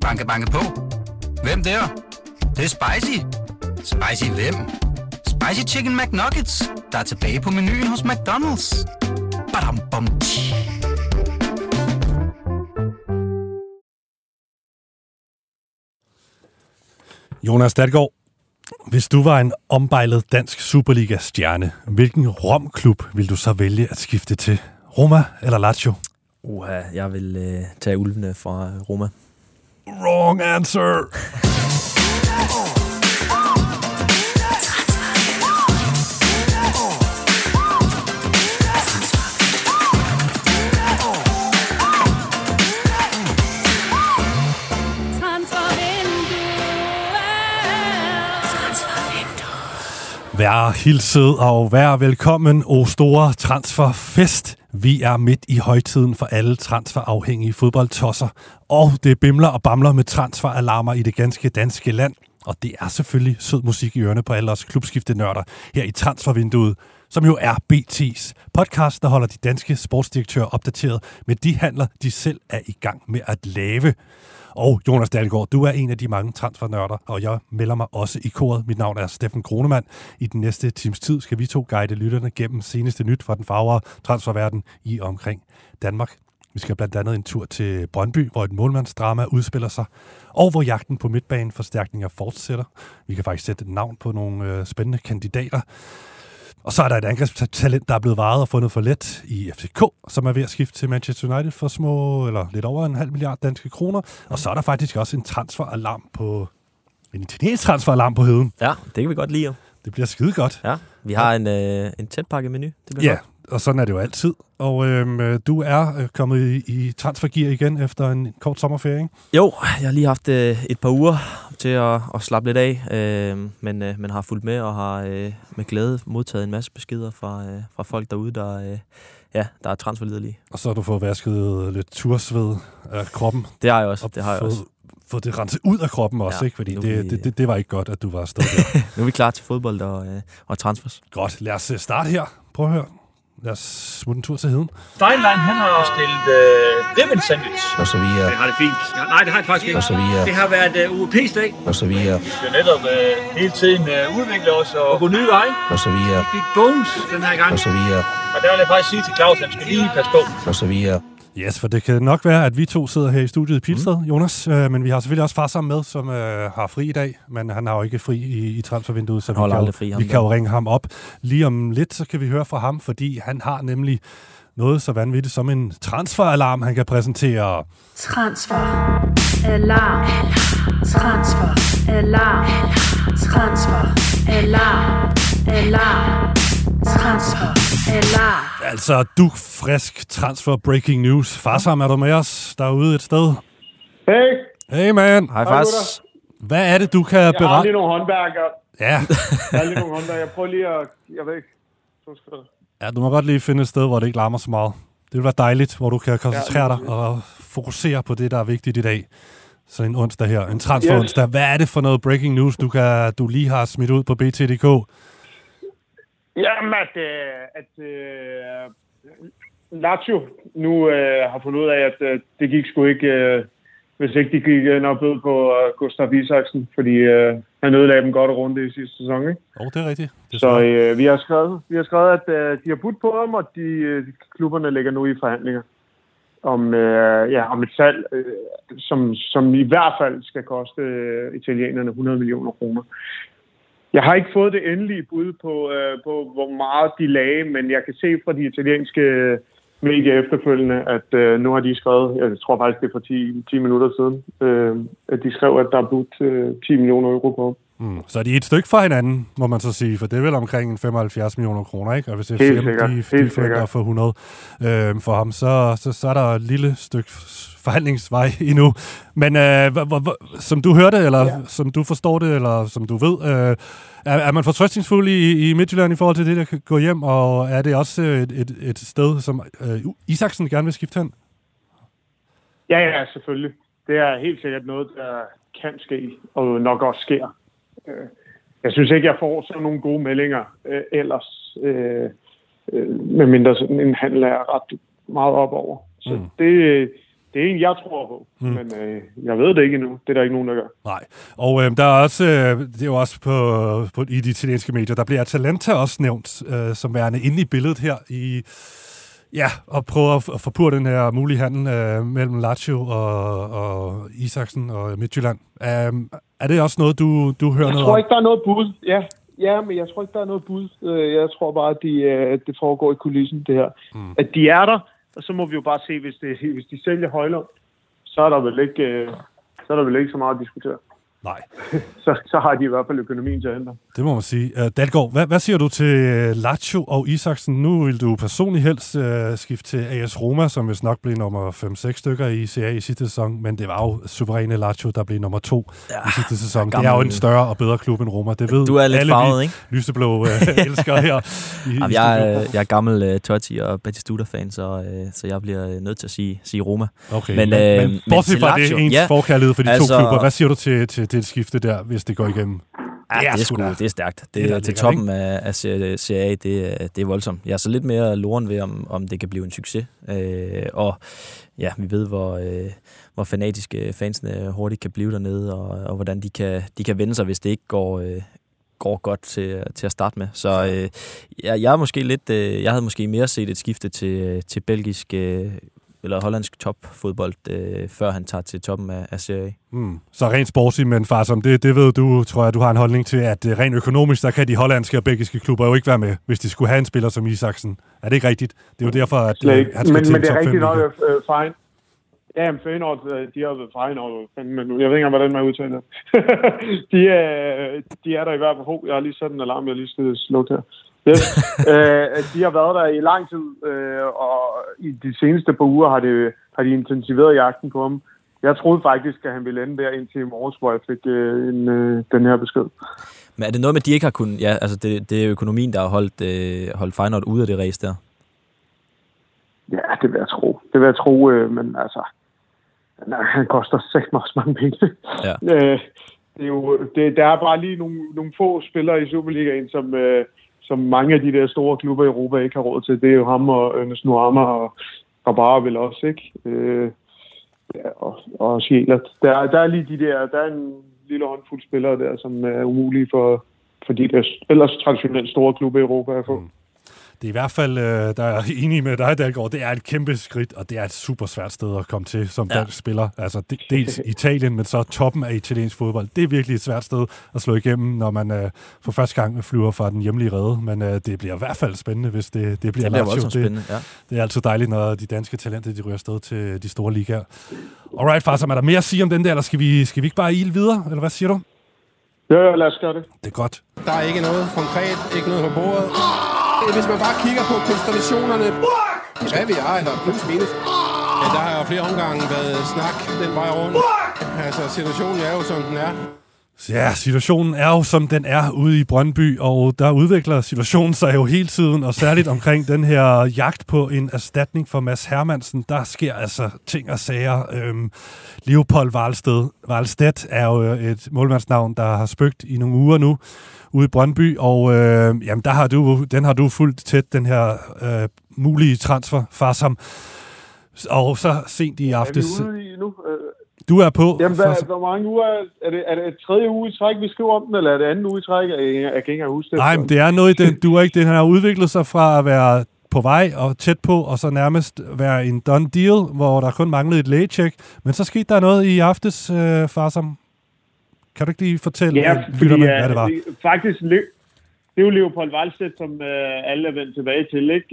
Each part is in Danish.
Banke, banke på. Hvem der? Det, det er spicy. Spicy hvem? Spicy Chicken McNuggets, der er tilbage på menuen hos McDonald's. Badum, bom, tji. Jonas Dadgaard, hvis du var en ombejlet dansk Superliga-stjerne, hvilken romklub vil du så vælge at skifte til? Roma eller Lazio? Uha, jeg vil øh, tage ulvene fra øh, Roma. Wrong answer! Vær hilset og vær velkommen, o store transferfest. Vi er midt i højtiden for alle transferafhængige fodboldtosser, og det bimler og bamler med transferalarmer i det ganske danske land. Og det er selvfølgelig sød musik i ørene på alle os klubskiftenørder her i transfervinduet, som jo er BT's podcast, der holder de danske sportsdirektører opdateret med de handler, de selv er i gang med at lave. Og Jonas Dahlgaard, du er en af de mange transfernørder, og jeg melder mig også i koret. Mit navn er Steffen Kronemann. I den næste times tid skal vi to guide lytterne gennem seneste nyt fra den farvere transferverden i og omkring Danmark. Vi skal blandt andet en tur til Brøndby, hvor et målmandsdrama udspiller sig, og hvor jagten på midtbaneforstærkninger fortsætter. Vi kan faktisk sætte et navn på nogle øh, spændende kandidater. Og så er der et angrebstalent, der er blevet varet og fundet for let i FCK, som er ved at skifte til Manchester United for små, eller lidt over en halv milliard danske kroner. Og så er der faktisk også en transferalarm på, en italiensk transferalarm på heden. Ja, det kan vi godt lide. Det bliver skide godt. Ja, vi har en, øh, en tætpakket menu. Det bliver Ja, godt. og sådan er det jo altid. Og øhm, øh, du er øh, kommet i, i transfergear igen efter en kort sommerferie, ikke? Jo, jeg har lige haft øh, et par uger til at, at slappe lidt af, øh, men, øh, men har fulgt med og har øh, med glæde modtaget en masse beskeder fra, øh, fra folk derude, der, øh, ja, der er transferliderlige. Og så har du fået vasket lidt tursved af kroppen. Det har jeg også. Og Det har jeg fået, også. fået det renset ud af kroppen også, Ja, ikke? Fordi det, vi- det, det, det var ikke godt, at du var afsted der. Nu er vi klar til fodbold og, øh, og transfers. Godt, lad os øh, starte her. Prøv at høre. Lad os smutte en tur til heden. Steinlein, han har stillet øh, ribbon sandwich. og så videre, Det har det fint. Ja, nej, det har det faktisk ikke. og så videre, Det har været øh, UEP's dag. og så videre, Vi skal netop øh, hele tiden øh, udvikle os og gå nye veje. og så videre, Vi fik bones den her gang. og så videre, Og der vil jeg faktisk sige til Claus, at han skal lige passe på. og så videre. Yes, for det kan nok være, at vi to sidder her i studiet i Pilsted, mm. Jonas. Øh, men vi har selvfølgelig også far sammen med, som øh, har fri i dag. Men han har jo ikke fri i, i transfervinduet, så vi, kan, aldrig fri, vi der. kan jo ringe ham op. Lige om lidt, så kan vi høre fra ham, fordi han har nemlig noget så vanvittigt som en transferalarm, han kan præsentere. Transfer. Alarm. Transfer. Alarm. Transfer. Alarm. Alarm. Transfer. Alarm. Altså, du frisk transfer breaking news. Far sammen er du med os derude et sted. Hey, Hey man, Hej, fars. hvad er det, du kan jeg har lige berette? nogle håndværkere. Ja. Jeg har lige nogle håndværkere. Jeg prøver lige at... Jeg ved ikke. Så skal der... ja, du må godt lige finde et sted, hvor det ikke larmer så meget. Det vil være dejligt, hvor du kan koncentrere Ja, dig og fokusere på det, der er vigtigt i dag. Så en onsdag her, en transfer Yes. onsdag. Hvad er det for noget breaking news, du, kan, du lige har smidt ud på BT.dk? Jamen, at, øh, at øh, Lazio nu øh, har fundet ud af, at øh, det gik sgu ikke, øh, hvis ikke de gik øh, nok bød på øh, Gustav Isaksen, fordi øh, han ødelagde dem godt og rundt i sidste sæson. Ikke? Åh, oh, det er rigtigt. Det er Så øh, vi har skrevet, vi har skrevet at øh, de har budt på ham, og de, øh, klubberne ligger nu i forhandlinger om, øh, ja, om et salg, øh, som, som i hvert fald skal koste øh, italienerne 100 millioner kroner. Jeg har ikke fået det endelige bud på, øh, på, hvor meget de lagde, men jeg kan se fra de italienske øh, medier efterfølgende, at øh, nu har de skrevet, jeg tror faktisk det er for 10, 10 minutter siden, øh, at de skrev, at der er budt øh, 10 millioner euro på. Mm. Så er de et stykke fra hinanden, må man så sige, for det er vel omkring en 75 millioner kroner, ikke? Og hvis Helt FCM sikkert, de, helt de sikkert. forventer for 100 øh, for ham, så, så, så er der et lille stykke forhandlingsvej endnu. Men øh, hvor, hvor, som du hørte, eller ja. som du forstår det, eller som du ved, øh, er, er man fortrøstningsfuld i, i Midtjylland i forhold til det, der kan gå hjem, og er det også et, et, et sted, som øh, Isaksen gerne vil skifte hen? Ja, ja, selvfølgelig. Det er helt sikkert noget, der kan ske, og nok også sker. Øh, Jeg synes ikke, jeg får sådan nogle gode meldinger øh, ellers, øh, øh, medmindre sådan en handel er ret meget op over. Så mm. det, det er en, jeg tror på. Mm. Men øh, jeg ved det ikke endnu. Det er der ikke nogen, der gør. Nej. Og øh, der er også, øh, det er jo også på, på, i de italienske medier, der bliver Atalanta også nævnt øh, som værende inde i billedet her i Ja, og prøve at, at forpure den her mulige handel øh, mellem Lazio og, og Isaksen og Midtjylland. Um, er det også noget, du, du hører jeg noget? Jeg tror ikke, der er noget bud. Ja, ja, men jeg tror ikke, der er noget bud. Øh, jeg tror bare, at de, øh, det foregår i kulissen, det her. Mm. At de er der, og så må vi jo bare se, hvis, det, hvis de sælger Højlund, så er der vel ikke, øh, så er der vel ikke så meget at diskutere. Nej. så, så har de i hvert fald økonomien til at hente. Det må man sige. Uh, Dalgaard, hvad, hvad siger du til øh, Lazio og Isaksen? Nu vil du personligt helst uh, skifte til AS Roma, som hvis nok blev nummer 5-6 stykker i CA i sidste sæson, men det var jo suveræne Lazio, der blev nummer 2 ja, i sidste sæson. Gammel... Det er jo en større og bedre klub end Roma. Det ved du er lidt alle farvet, ikke? lyseblå uh, elskere her. I, Jamen, jeg, er, jeg er gammel uh, Totti og Batistuta-fan, så, uh, så jeg bliver nødt til at sige, sige Roma. Okay, men, men, uh, men bortset fra det ens ja, forkærlighed for de altså, to klubber, hvad siger du til, til det skifte der? hvis det går igennem. Ja, det er, det er, sgu, det er stærkt. Det, det er til toppen ikke? af, af Serie A, det, det er voldsomt. Jeg er så lidt mere loren ved, om, om det kan blive en succes. Øh, og ja, vi ved, hvor, øh, hvor fanatiske fansene hurtigt kan blive dernede, og, og hvordan de kan, de kan vende sig, hvis det ikke går, øh, går godt til, til at starte med. Så øh, jeg, jeg, er måske lidt, øh, jeg havde måske mere set et skifte til, til belgisk øh, eller hollandsk topfodbold, øh, før han tager til toppen af, af Serie mm. Så rent sportsigt, men far, som det, det ved du, tror jeg, du har en holdning til, at øh, rent økonomisk, der kan de hollandske og belgiske klubber jo ikke være med, hvis de skulle have en spiller som Isaksen. Er det ikke rigtigt? Det er jo derfor, at øh, han skal men, til men det er rigtigt nok, uh, fine. Ja, men Feyenoord, øh, de har været Feyenoord, men jeg ved ikke engang, hvordan man udtaler de, er, de er der i hvert fald. Jeg har lige sat en alarm, jeg lige skal slukke her. Yes. øh, de har været der i lang tid, øh, og i de seneste par uger har, det, har de intensiveret jagten på ham. Jeg troede faktisk, at han ville ende der indtil i morges, hvor jeg fik øh, en, øh, den her besked. Men er det noget med, at de ikke har kunnet... Ja, altså det, det er økonomien, der har holdt, øh, holdt Feyenoord ude af det race der? Ja, det vil jeg tro. Det vil jeg tro, øh, men altså... Nej, han koster sæt også mange penge. Ja. øh, det er jo, det, der er bare lige nogle, nogle få spillere i Superligaen, som... Øh, som mange af de der store klubber i Europa ikke har råd til. Det er jo ham og Ernest Nuama og Rabara vel også, ikke? Øh, ja, og, og Sjælert. Der, der er lige de der, der er en lille håndfuld spillere der, som er umulige for, for de der ellers traditionelt store klubber i Europa at få. Mm det er i hvert fald, øh, der er enig med dig, Dalgaard, det er et kæmpe skridt, og det er et super svært sted at komme til som ja. dansk spiller. Altså dels Italien, men så toppen af italiensk fodbold. Det er virkelig et svært sted at slå igennem, når man øh, for første gang flyver fra den hjemlige rede. Men øh, det bliver i hvert fald spændende, hvis det, det bliver Det bliver voldsomt spændende, ja. Det er altid dejligt, når de danske talenter de ryger afsted til de store ligaer. Alright, far, så er der mere at sige om den der, eller skal vi, skal vi ikke bare ile videre, eller hvad siger du? Ja, ja, lad os gøre det. Det er godt. Der er ikke noget konkret, ikke noget på bordet. Hvis man bare kigger på konstellationerne, hvad vi er, eller plus minus, ja, der har jo flere omgange været snak den vej rundt. Altså, situationen er jo, som den er. Ja, situationen er jo, som den er ude i Brøndby, og der udvikler situationen sig jo hele tiden, og særligt omkring den her jagt på en erstatning for Mads Hermansen. Der sker altså ting og sager. Øhm, Leopold Valsted, Valstedt er jo et målmandsnavn, der har spøgt i nogle uger nu ude i Brøndby, og øh, jamen, der har du, den har du fulgt tæt, den her øh, mulige transfer, Farsam. Og så sent i aftes... Er vi ude i nu? Øh, du er på. Jamen, hvad, hvor mange uger er, det? Er det et tredje uge i træk, vi skriver om den, eller er det anden uge i træk? Jeg, jeg kan ikke huske det. Nej, men det er noget i den, du er ikke, den har udviklet sig fra at være på vej og tæt på, og så nærmest være en done deal, hvor der kun manglede et lægecheck. Men så skete der noget i aftes, øh, Farsam. Kan du ikke lige fortælle ja, fordi, lytterne, hvad det var? Faktisk, det er jo Leopold Wallstedt, som uh, alle er vendt tilbage til. Ikke?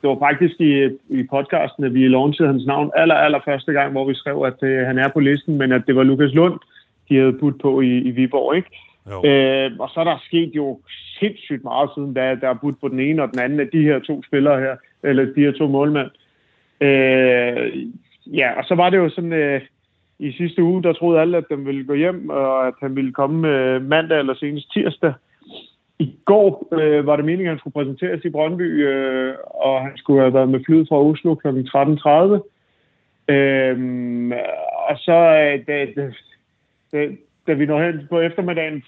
Det var faktisk i, i podcasten, at vi launchede hans navn aller, aller første gang, hvor vi skrev, at han er på listen, men at det var Lukas Lund, de havde budt på i, i Viborg. Ikke? Uh, og så er der sket jo sindssygt meget siden, da der er budt på den ene og den anden af de her to spillere her, eller de her to målmænd. Uh, ja, og så var det jo sådan... Uh, i sidste uge, der troede alle, at den ville gå hjem, og at han ville komme øh, mandag eller senest tirsdag. I går øh, var det meningen, at han skulle præsenteres i Brøndby, øh, og han skulle have været med flyet fra Oslo kl. 13.30. Øh, og så, øh, da, da, da vi når hen på eftermiddagen,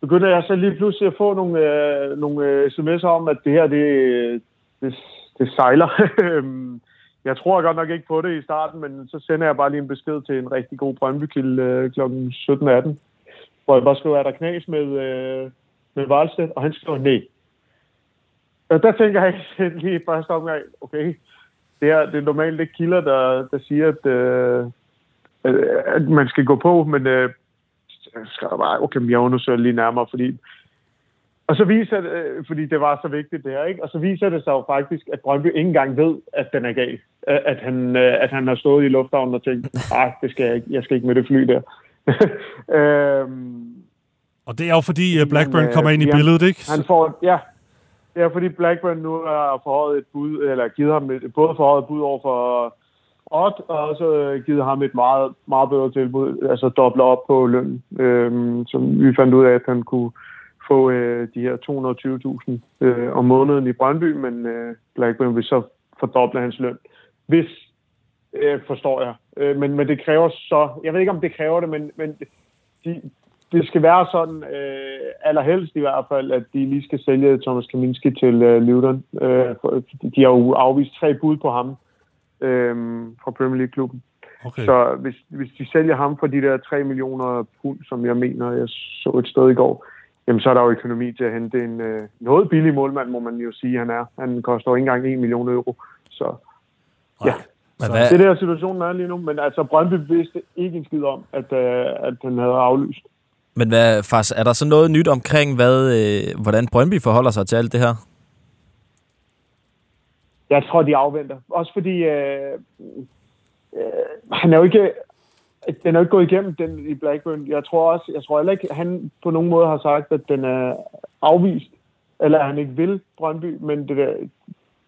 begyndte jeg så lige pludselig at få nogle, øh, nogle øh, sms'er om, at det her, det, øh, det, det sejler. Øhm, jeg tror godt nok ikke på det i starten, men så sender jeg bare lige en besked til en rigtig god Brøndby-kilde øh, kl. 17.18, hvor jeg bare skriver, er der knas med, øh, med Valstedt? Og han skriver, nej. Og der tænker jeg lige i første omgang, okay, det er, det er normalt ikke kilder, der, der siger, at, øh, at man skal gå på, men øh, jeg skrev bare, okay, jeg undersøger lige nærmere, fordi og så viser det, øh, fordi det var så vigtigt det her, ikke? Og så viser det sig jo faktisk, at Brøndby ikke engang ved, at den er gal. At han, øh, at han har stået i lufthavnen og tænkt, ah, det skal jeg ikke, jeg skal ikke med det fly der. øhm, Og det er jo fordi øh, Blackburn kommer ind i han- billedet, ikke? han får, ja, det er fordi Blackburn nu har forhøjet et bud, eller givet ham et, både forhøjet et bud over for Odd, og også givet ham et meget, meget bedre tilbud, altså doble op på løn, øhm, som vi fandt ud af, at han kunne få øh, de her 220.000 øh, om måneden i Brøndby, men øh, Blackburn vil så fordoble hans løn. Hvis, øh, forstår jeg. Øh, men, men det kræver så, jeg ved ikke om det kræver det, men, men de, det skal være sådan, øh, allerhelst i hvert fald, at de lige skal sælge Thomas Kaminski til øh, Luton. Øh, de har jo afvist tre bud på ham øh, fra Premier League-klubben. Okay. Så hvis, hvis de sælger ham for de der 3 millioner pund, som jeg mener, jeg så et sted i går, jamen så er der jo økonomi til at hente en øh, noget billig målmand, må man jo sige, han er. Han koster jo ikke engang 1 million euro. Så ja, Men hvad, det er der situationen er lige nu. Men altså, Brøndby vidste ikke en skid om, at, øh, at han havde aflyst. men hvad, faktisk, er der så noget nyt omkring, hvad, øh, hvordan Brøndby forholder sig til alt det her? Jeg tror, de afventer. Også fordi øh, øh, han er jo ikke... Den er jo ikke gået igennem den i Blackburn. Jeg tror også, jeg tror heller ikke, han på nogen måde har sagt, at den er afvist, eller at han ikke vil Brøndby, men det der,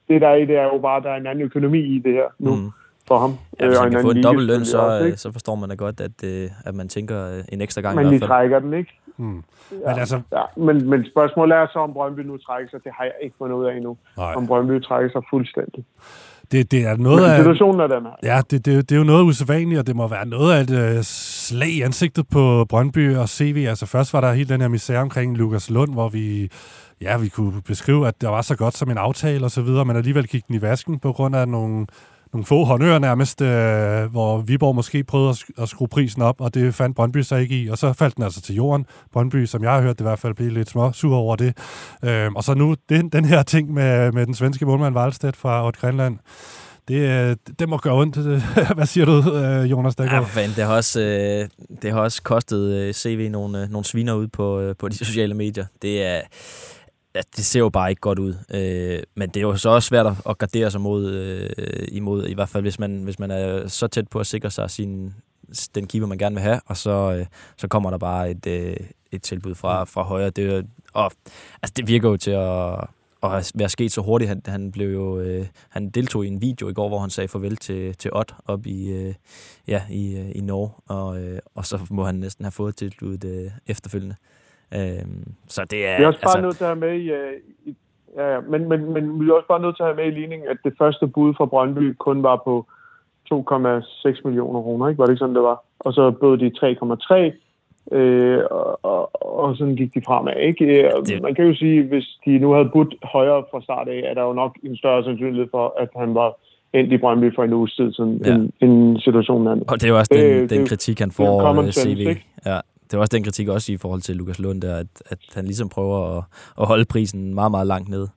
det der er i det er jo bare, at der er en anden økonomi i det her nu Mm. for ham. Ja, hvis Øh, og han kan få en dobbelt løn, så, også, så forstår man da godt, at, øh, at man tænker øh, en ekstra gang i Men hvert de fald. trækker den ikke. Mm. Men Ja, altså, ja, men, men spørgsmålet er så, om Brøndby nu trækker sig. Det har jeg ikke fundet ud af endnu. nej, Om Brøndby trækker sig fuldstændig. Det, det er noget af... situationen er den her. Ja, det, det, det er jo noget usædvanligt, og det må være noget af et øh, slag i ansigtet på Brøndby og CV. Altså først var der hele den her misære omkring Lukas Lund, hvor vi, ja, vi kunne beskrive, at det var så godt som en aftale og så videre, men alligevel gik den i vasken på grund af nogle, nogle få håndører nærmest, øh, hvor Viborg måske prøvede at, sk- at skrue prisen op, og det fandt Brøndby sig ikke i, og så faldt den altså til jorden. Brøndby, som jeg har hørt det i hvert fald, blev lidt små sur over det. Øh, og så nu den, den her ting med, med den svenske målmand Valstedt fra Odd Grenland, det, øh, det må gøre ondt. Hvad siger du, øh, Jonas Ja, Daggaard? for det har også, øh, det har også kostet øh, CV nogle, nogle sviner ud på, på de sociale medier. Det er... Ja, det ser jo bare ikke godt ud. Øh, men det er jo så også svært at- gardere sig mod, øh, imod, i hvert fald hvis man, hvis man er så tæt på at sikre sig sin, den keeper, man gerne vil have, og så, øh, så kommer der bare et, øh, et tilbud fra, fra højre. Det, er og, altså, det virker jo til at, at være sket så hurtigt. Han, han, blev jo, øh, han deltog i en video i går, hvor han sagde farvel til, til Ott op i, øh, ja, i, øh, i Norge, og, øh, og så må han næsten have fået tilbuddet øh, efterfølgende. Øh, så det er... Vi er også bare altså, nødt til at have med i, øh, i ja, ja, men, men, men vi er også bare nødt til at have med i ligningen, at det første bud fra Brøndby kun var på 2,6 millioner kroner, ikke? Var det ikke sådan, det var? Og så bød de 3,3, øh, og, og, og sådan gik de fremad, ikke? Øh, Det- Man kan jo sige, hvis de nu havde budt højere fra start af, er der jo nok en større sandsynlighed for, at han var endt i Brøndby for en uge tid, sådan Ja. ja. en, en situation anden. Og det er jo også Det- den, det- den det- kritik, han det er får common øh, sense, ikke? Ja, det er også den kritik også i forhold til Lukas Lund, der, at, at han ligesom prøver at, at holde prisen meget, meget langt nede.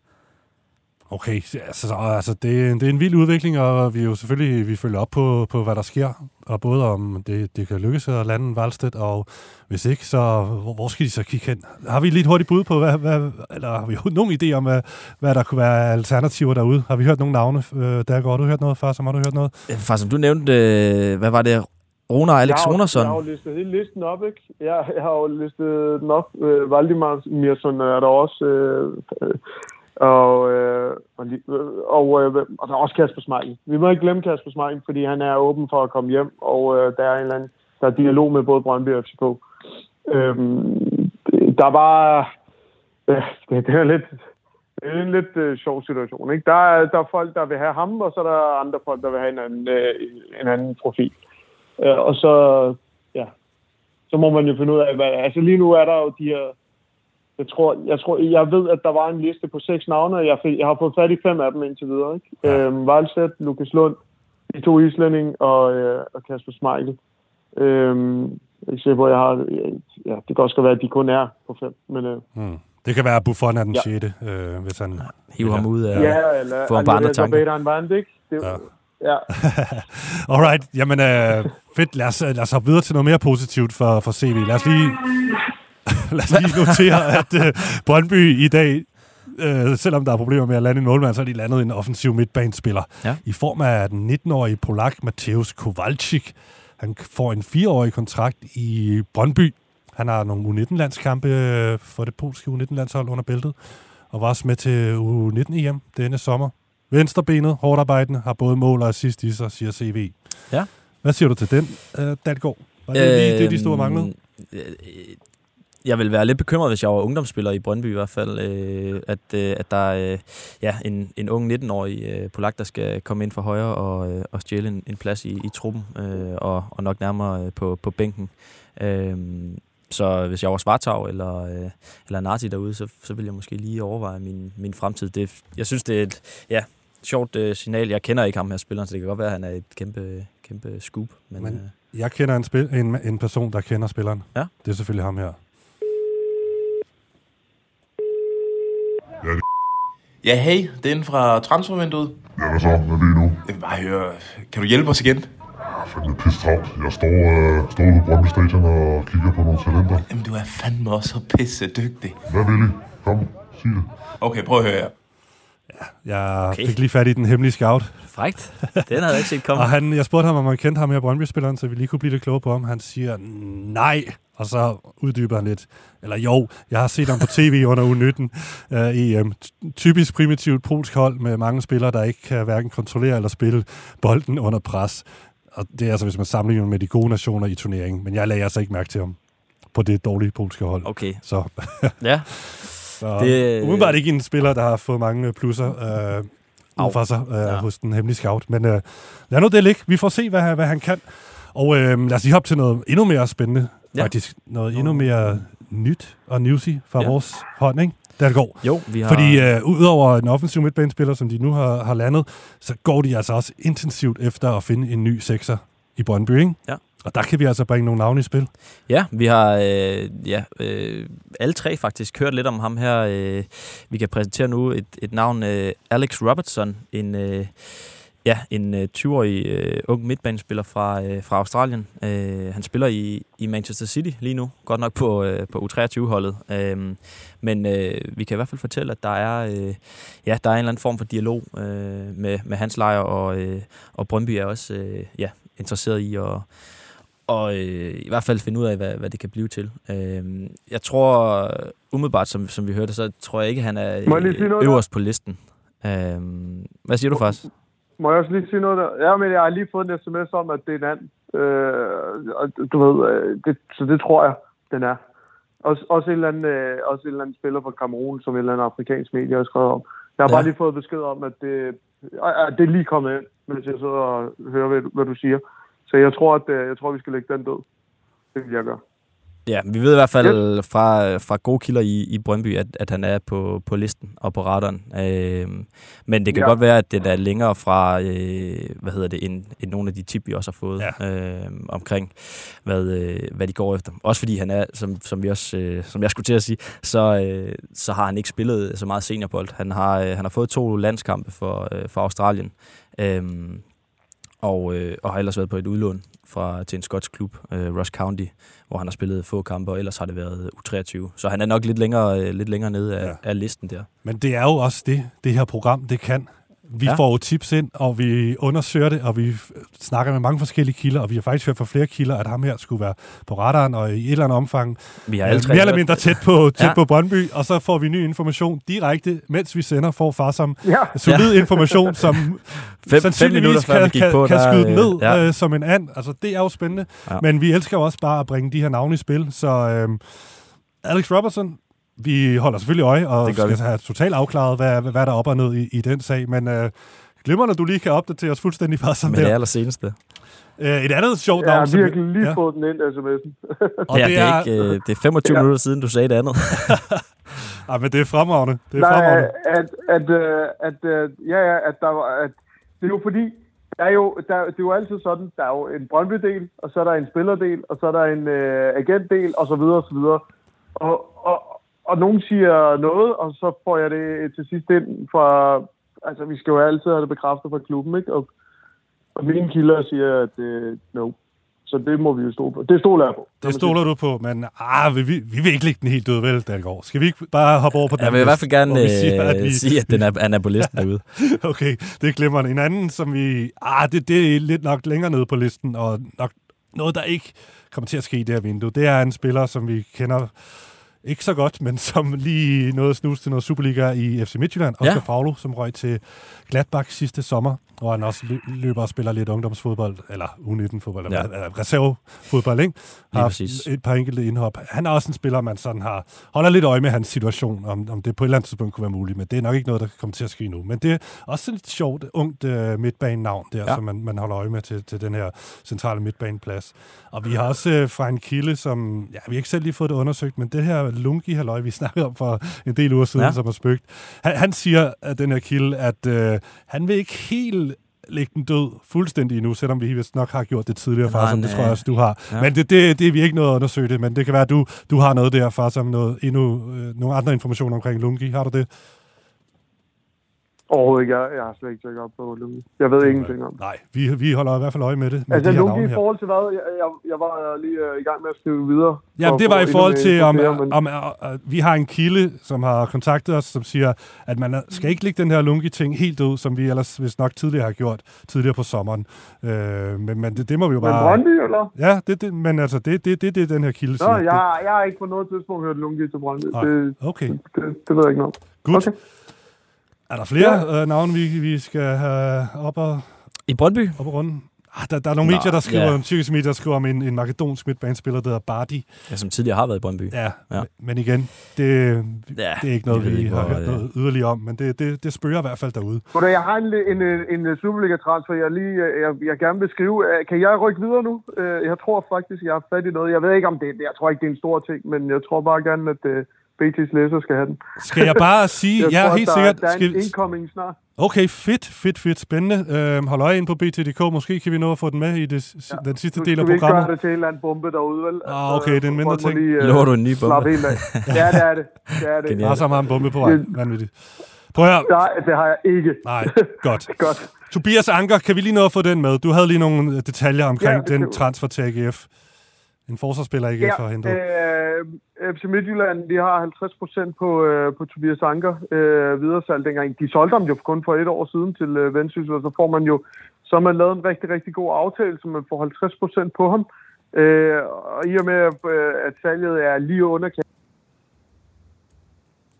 Okay, altså, altså det, det er en vild udvikling, og vi er jo selvfølgelig vi følger op på, på, hvad der sker, og både om det, det kan lykkes at lande Valstedt, og hvis ikke, så hvor, hvor skal de så kigge hen? Har vi lige et hurtigt bud på, hvad, hvad, eller har vi nogen idé om, hvad, hvad der kunne være alternativer derude? Har vi hørt nogle navne? Øh, der går du hørt noget før, så har du hørt noget? Øh, Faktisk, som du nævnte, øh, hvad var det? Rona og Alex jeg har, jo- Ronersson. Jeg har jo listet hele listen op, ikke? Jeg, jeg har jo listet den op. Øh, Valdemar Mirsson er der også. Øh, øh, og, øh, og, øh, og, øh, og der er også Kasper Smeichel. Vi må ikke glemme Kasper Smeichel, fordi han er åben for at komme hjem, og øh, der er en eller anden, der er dialog med både Brøndby og FCK. Øhm, der er bare... Øh, det, det er lidt... Det er en lidt øh, sjov situation. Ikke? Der, er, der er folk, der vil have ham, og så er der andre folk, der vil have en anden, øh, en anden profil. Øh, og så, ja, så må man jo finde ud af, hvad, altså lige nu er der jo de her, jeg tror, jeg tror, jeg ved, at der var en liste på seks navne, og jeg, fik, jeg har fået fat i fem af dem indtil videre, ikke? Ja. Øhm, Valsæt, Lukas Lund, de to islændinge og, øh, og Kasper Schmeichel. Øhm, jeg er på, at jeg har... Ja, det kan også godt være, at de kun er på fem, men... Øh, Hmm. Det kan være, at Buffon er den Ja. 6. Øh, hvis han... Hive ham ud af... ja, eller... få ham på andre tanker. Det, Ja. Ja. Alright, jamen øh, fedt. Lad os, lad os hoppe videre til noget mere positivt for, for CV. Lad os lige, lad os lige notere, at øh, Brøndby i dag, øh, selvom der er problemer med at lande en målmand, så har de landet en offensiv midtbanespiller. Ja. I form af den 19-årige polak Mateusz Kowalczyk. Han får en fireårig kontrakt i Brøndby. Han har nogle U19-landskampe øh, for det polske U19-landshold under bæltet, og var også med til U19-EM denne sommer. Venstrebenet, hårdt arbejdende, har både mål og assist i sig, siger CV. Ja. Hvad siger du til den, øh, Dalgaard? Var det lige det, de store manglede? Øh, Jeg vil være lidt bekymret, hvis jeg var ungdomsspiller i Brøndby i hvert fald, øh, at, øh, at der er øh, ja, en, en ung 19-årig øh, polak, der skal komme ind for højre og, øh, og stjæle en, en plads i, i truppen, øh, og, og nok nærmere øh, på, på bænken. Øh, så hvis jeg var Svartag eller, øh, eller Nati derude, så, så vil jeg måske lige overveje min, min fremtid. Det, jeg synes, det er et ja, sjovt øh, signal. Jeg kender ikke ham her spilleren, så det kan godt være, at han er et kæmpe, kæmpe scoop. Men, Men- øh, Jeg kender en, spil, en, en person, der kender spilleren. Ja. Det er selvfølgelig ham her. Ja, hey, det er inden fra transfervinduet. Ja, hvad så? Hvad vil I nu? Jeg vil bare høre, kan du hjælpe os igen? Jeg er fandme pisse travlt. Jeg står, øh, står ude på Brøndby Stadion og kigger på nogle talenter. Jamen, du er fandme også så pisse dygtig. Hvad vil I? Kom, sig det. Okay, prøv at høre her. Jeg Okay. fik lige fat i den hemmelige scout. frækt. Den havde jeg ikke set komme. Og han, jeg spurgte ham, om han kendte ham her Brøndby-spilleren, så vi lige kunne blive lidt klogere på ham. Han siger, nej. Og så uddyber han lidt. Eller jo, jeg har set ham på tv under U19 øh, EM. Ty- Typisk primitivt polsk hold med mange spillere, der ikke kan hverken kontrollere eller spille bolden under pres. Og det er altså, hvis man sammenligner med de gode nationer i turneringen. Men jeg lagde altså ikke mærke til ham på det dårlige polske hold. Okay, Så, ja. så Det- umiddelbart ikke en spiller, der har fået mange plusser øh, ud fra sig øh, Ja. hos den hemmelige scout. Men øh, lad nu det ligge. Vi får se, hvad, han- hvad han kan. Og øh, lad os lige hoppe til noget endnu mere spændende. Ja. Faktisk noget endnu mere nyt og newsy fra Ja. vores hånd, ikke? Der går. Jo, vi har... Fordi øh, udover en offensiv midtbanespiller, som de nu har, har landet, så går de altså også intensivt efter at finde en ny sekser i Brøndby, ikke? Ja. Og der kan vi altså bringe nogle navne i spil. Ja, vi har øh, ja, øh, alle tre faktisk hørt lidt om ham her. Øh, vi kan præsentere nu et, et navn, øh, Alex Robertson, en, øh, ja, en øh, 20-årig øh, ung midtbanespiller fra, øh, fra Australien. Øh, han spiller i, i Manchester City lige nu, godt nok på, øh, på U23-holdet. Øh, men øh, vi kan i hvert fald fortælle, at der er, øh, ja, der er en eller anden form for dialog øh, med, med hans lejr, og, øh, og Brøndby er også øh, ja, interesseret i at og øh, i hvert fald finde ud af, hvad, hvad det kan blive til. Øh, jeg tror, umiddelbart, som, som vi hørte, så tror jeg ikke, han er øh, noget der? øverst på listen. Øh, hvad siger du faktisk? Må jeg også lige sige noget der? Ja, men jeg har lige fået en sms om, at det er en and. Øh, og du ved, øh, det, så det tror jeg, den er. Også, også, en eller anden, øh, også en eller anden spiller fra Kamerun, som en eller anden afrikansk medie har skrevet om. Jeg har Ja. bare lige fået besked om, at det, at det er lige kommet ind, mens jeg sidder og hører, hvad, hvad du siger. Så jeg tror, at øh, jeg tror, vi skal lægge den død. Det vil jeg gøre. Ja, vi ved i hvert fald fra, fra gode kilder i, i Brøndby, at, at han er på, på listen og på radaren. Øh, men det kan Ja. godt være, at det er længere fra, øh, hvad hedder det, end, end nogle af de tip, vi også har fået ja. øh, omkring, hvad, øh, hvad de går efter. Også fordi han er, som, som, vi også, øh, som jeg skulle til at sige, så, øh, så har han ikke spillet så meget seniorbold. Han har, øh, han har fået to landskampe for, øh, for Australien. Øh, og, øh, og har ellers været på et udlån fra, til en skotsk klub, øh, Ross County, hvor han har spillet få kampe, og ellers har det været U23. Så han er nok lidt længere, øh, lidt længere nede af, ja. Af listen der. Men det er jo også det, det her program, det kan. Vi Ja. får jo tips ind, og vi undersøger det, og vi snakker med mange forskellige kilder, og vi har faktisk hørt fra flere kilder, at ham her skulle være på radaren, og i et eller andet omfang Vi har øh, mere eller mindre tæt på, tæt Ja. på Brøndby, og så får vi ny information direkte, mens vi sender, får far som Ja, solid ja. information, som Fem, fem sandsynligvis minutter før vi kan, kan, på, kan der, skyde den øh, ned ja. øh, som en and. Altså, det er jo spændende. Ja. Men vi elsker jo også bare at bringe de her navne i spil. Så øh, Alex Robertson, vi holder selvfølgelig øje, og Det skal vi. have totalt afklaret, hvad, hvad der er op og ned i, i den sag. Men øh, glimrende, du lige kan opdatere os fuldstændig fast som med det der. allerseneste. Øh, et andet sjovt jeg navn. har som vi- virkelig lige ja. fået den ind, sms'en. Og ja, det, det, er ikke, øh, det er 25 Ja. minutter siden, du sagde det andet. ah, men det er fremragende. Det er Nej, fremragende. at, at, øh, at, øh, ja, ja, at der var, at, det er jo fordi, der er jo, der, det er jo altid sådan, der er jo en Brøndby-del, og så er der en spillerdel, og så er der en øh, agentdel, og så videre, og så videre. Og, og, og nogen siger noget, og så får jeg det til sidst ind fra... Altså, vi skal jo altid have det bekræftet fra klubben, ikke? Og, og mine kilder siger, at øh, no. Så det må vi jo stole på. Det stoler jeg på. Det stoler du på, men ah, vi, vi, vi vil ikke lægge den helt død, vel, Dalgaard? Skal vi ikke bare hoppe over på den Jeg vil i hvert fald gerne vi siger, at øh, vi- sige, at den er, han er på listen derude. Okay, det glemmer en anden, som vi... Ah, det, det er lidt nok længere nede på listen, og nok noget, der ikke kommer til at ske i det her vindue. Det er en spiller, som vi kender ikke så godt, men som lige nåede at snuse til noget Superliga i FC Midtjylland. Ja. Oscar Faglo, som røg til Gladbach sidste sommer, hvor han også lø- løber og spiller lidt ungdomsfodbold, eller U19-fodbold, eller Ja. ja. reservefodbold, ikke? Har haft præcis. et par enkelte indhop. Han er også en spiller, man sådan har holder lidt øje med hans situation, om, om det på et eller andet tidspunkt kunne være muligt, men det er nok ikke noget, der kommer til at ske nu. Men det er også et sjovt, ungt uh, midtbanenavn der, Ja. ja. som man, man holder øje med til, til den her centrale midtbaneplads. Og vi har også uh, fra en kilde, som, ja, vi har ikke selv lige fået det undersøgt, men det her lungi halløj vi snakkede om for en del uger siden, Ja. som er spøgt. Han, han siger, at den her kilde, at uh, han vil ikke helt lægge den død fuldstændig endnu, selvom vi vist nok har gjort det tidligere, har far, som det tror jeg øh, også, du har. Ja. Men det, det, det er vi ikke noget at undersøge det, men det kan være, at du, du har noget der, far, som noget, endnu, øh, nogle andre informationer omkring Lungi. Har du det? Overhovedet ikke. Jeg, jeg har slet ikke tjekket op på Lungi. Jeg ved ingenting om det. Nej, vi, vi holder i hvert fald øje med det. Med Altså, de navne i forhold til hvad? Jeg, jeg, jeg var lige øh, i gang med at skrive videre. Ja, det var i forhold til, om, mere, men- om, om, om vi har en kilde, som har kontaktet os, som siger, at man skal ikke lægge den her lungi-ting helt ud, som vi ellers hvis nok tidligere har gjort, tidligere på sommeren. Øh, men men det, det må vi jo Men bare... Brøndby, eller? Ja, det, det, men altså, det er det, det, det, den her kilde Nå, siger. jeg, jeg har ikke på noget tidspunkt hørt Lungi til Brøndby. Nej, Det, okay. det, det, det ved jeg ikke noget. om. Godt. Okay. Er der flere ja. øh, navne, vi, vi skal have op og, I Brøndby? op og runde? Ah, der, der er nogle Nå, medier, der skriver, ja. tyrkiske medier, der skriver om en, en makedonsk midtbanespiller, der hedder Bardi. Ja, som tidligere har været i Brøndby. Ja, Ja. men igen, det, Ja, det er ikke noget, vi ikke, har hørt øh, noget yderligere om, men det, det, det spørger i hvert fald derude. Goddag, jeg har en, en, en, en Superliga-transfer, jeg, lige, øh, jeg, jeg gerne vil skrive. Øh, Kan jeg rykke videre nu? Øh, Jeg tror faktisk, jeg har fat i noget. Jeg ved ikke, om det jeg tror ikke, det er en stor ting, men jeg tror bare gerne, at uh, BT's læser skal have den. Skal jeg bare sige, Jeg jeg tror, er helt der, sikkert... Der er en Skal, incoming snart. okay, fedt, fedt, fedt, spændende. Øhm, hold øje ind på BTDK. Måske kan vi nå at få den med i det, ja. den sidste Nu del skal af vi ikke gøre programmet. det til en eller anden bombe derude, vel? Altså, Ah, okay, det er en mindre ting. Lige, øh, Lover du en ny bombe? helt af. Ja, det er det. Det er det. Genialt. Bare så meget en bombe på vej. Vanvittigt. Prøv at høre. Nej, det har jeg ikke. Nej, godt. Godt. Tobias Anker, kan vi lige nå at få den med? Du havde lige nogle øh, detaljer omkring Ja, den transfer til AGF. En forsvarsspiller AGF har hentet. øh, FC Midtjylland, de har 50 procent på, øh, på Tobias Anker øh, videresalg dengang. De solgte ham jo kun for et år siden til øh, Vendsyssel, og så får man jo så har man lavet en rigtig, rigtig god aftale, så man får 50 procent på ham. Øh, og i og med, øh, at salget er lige under,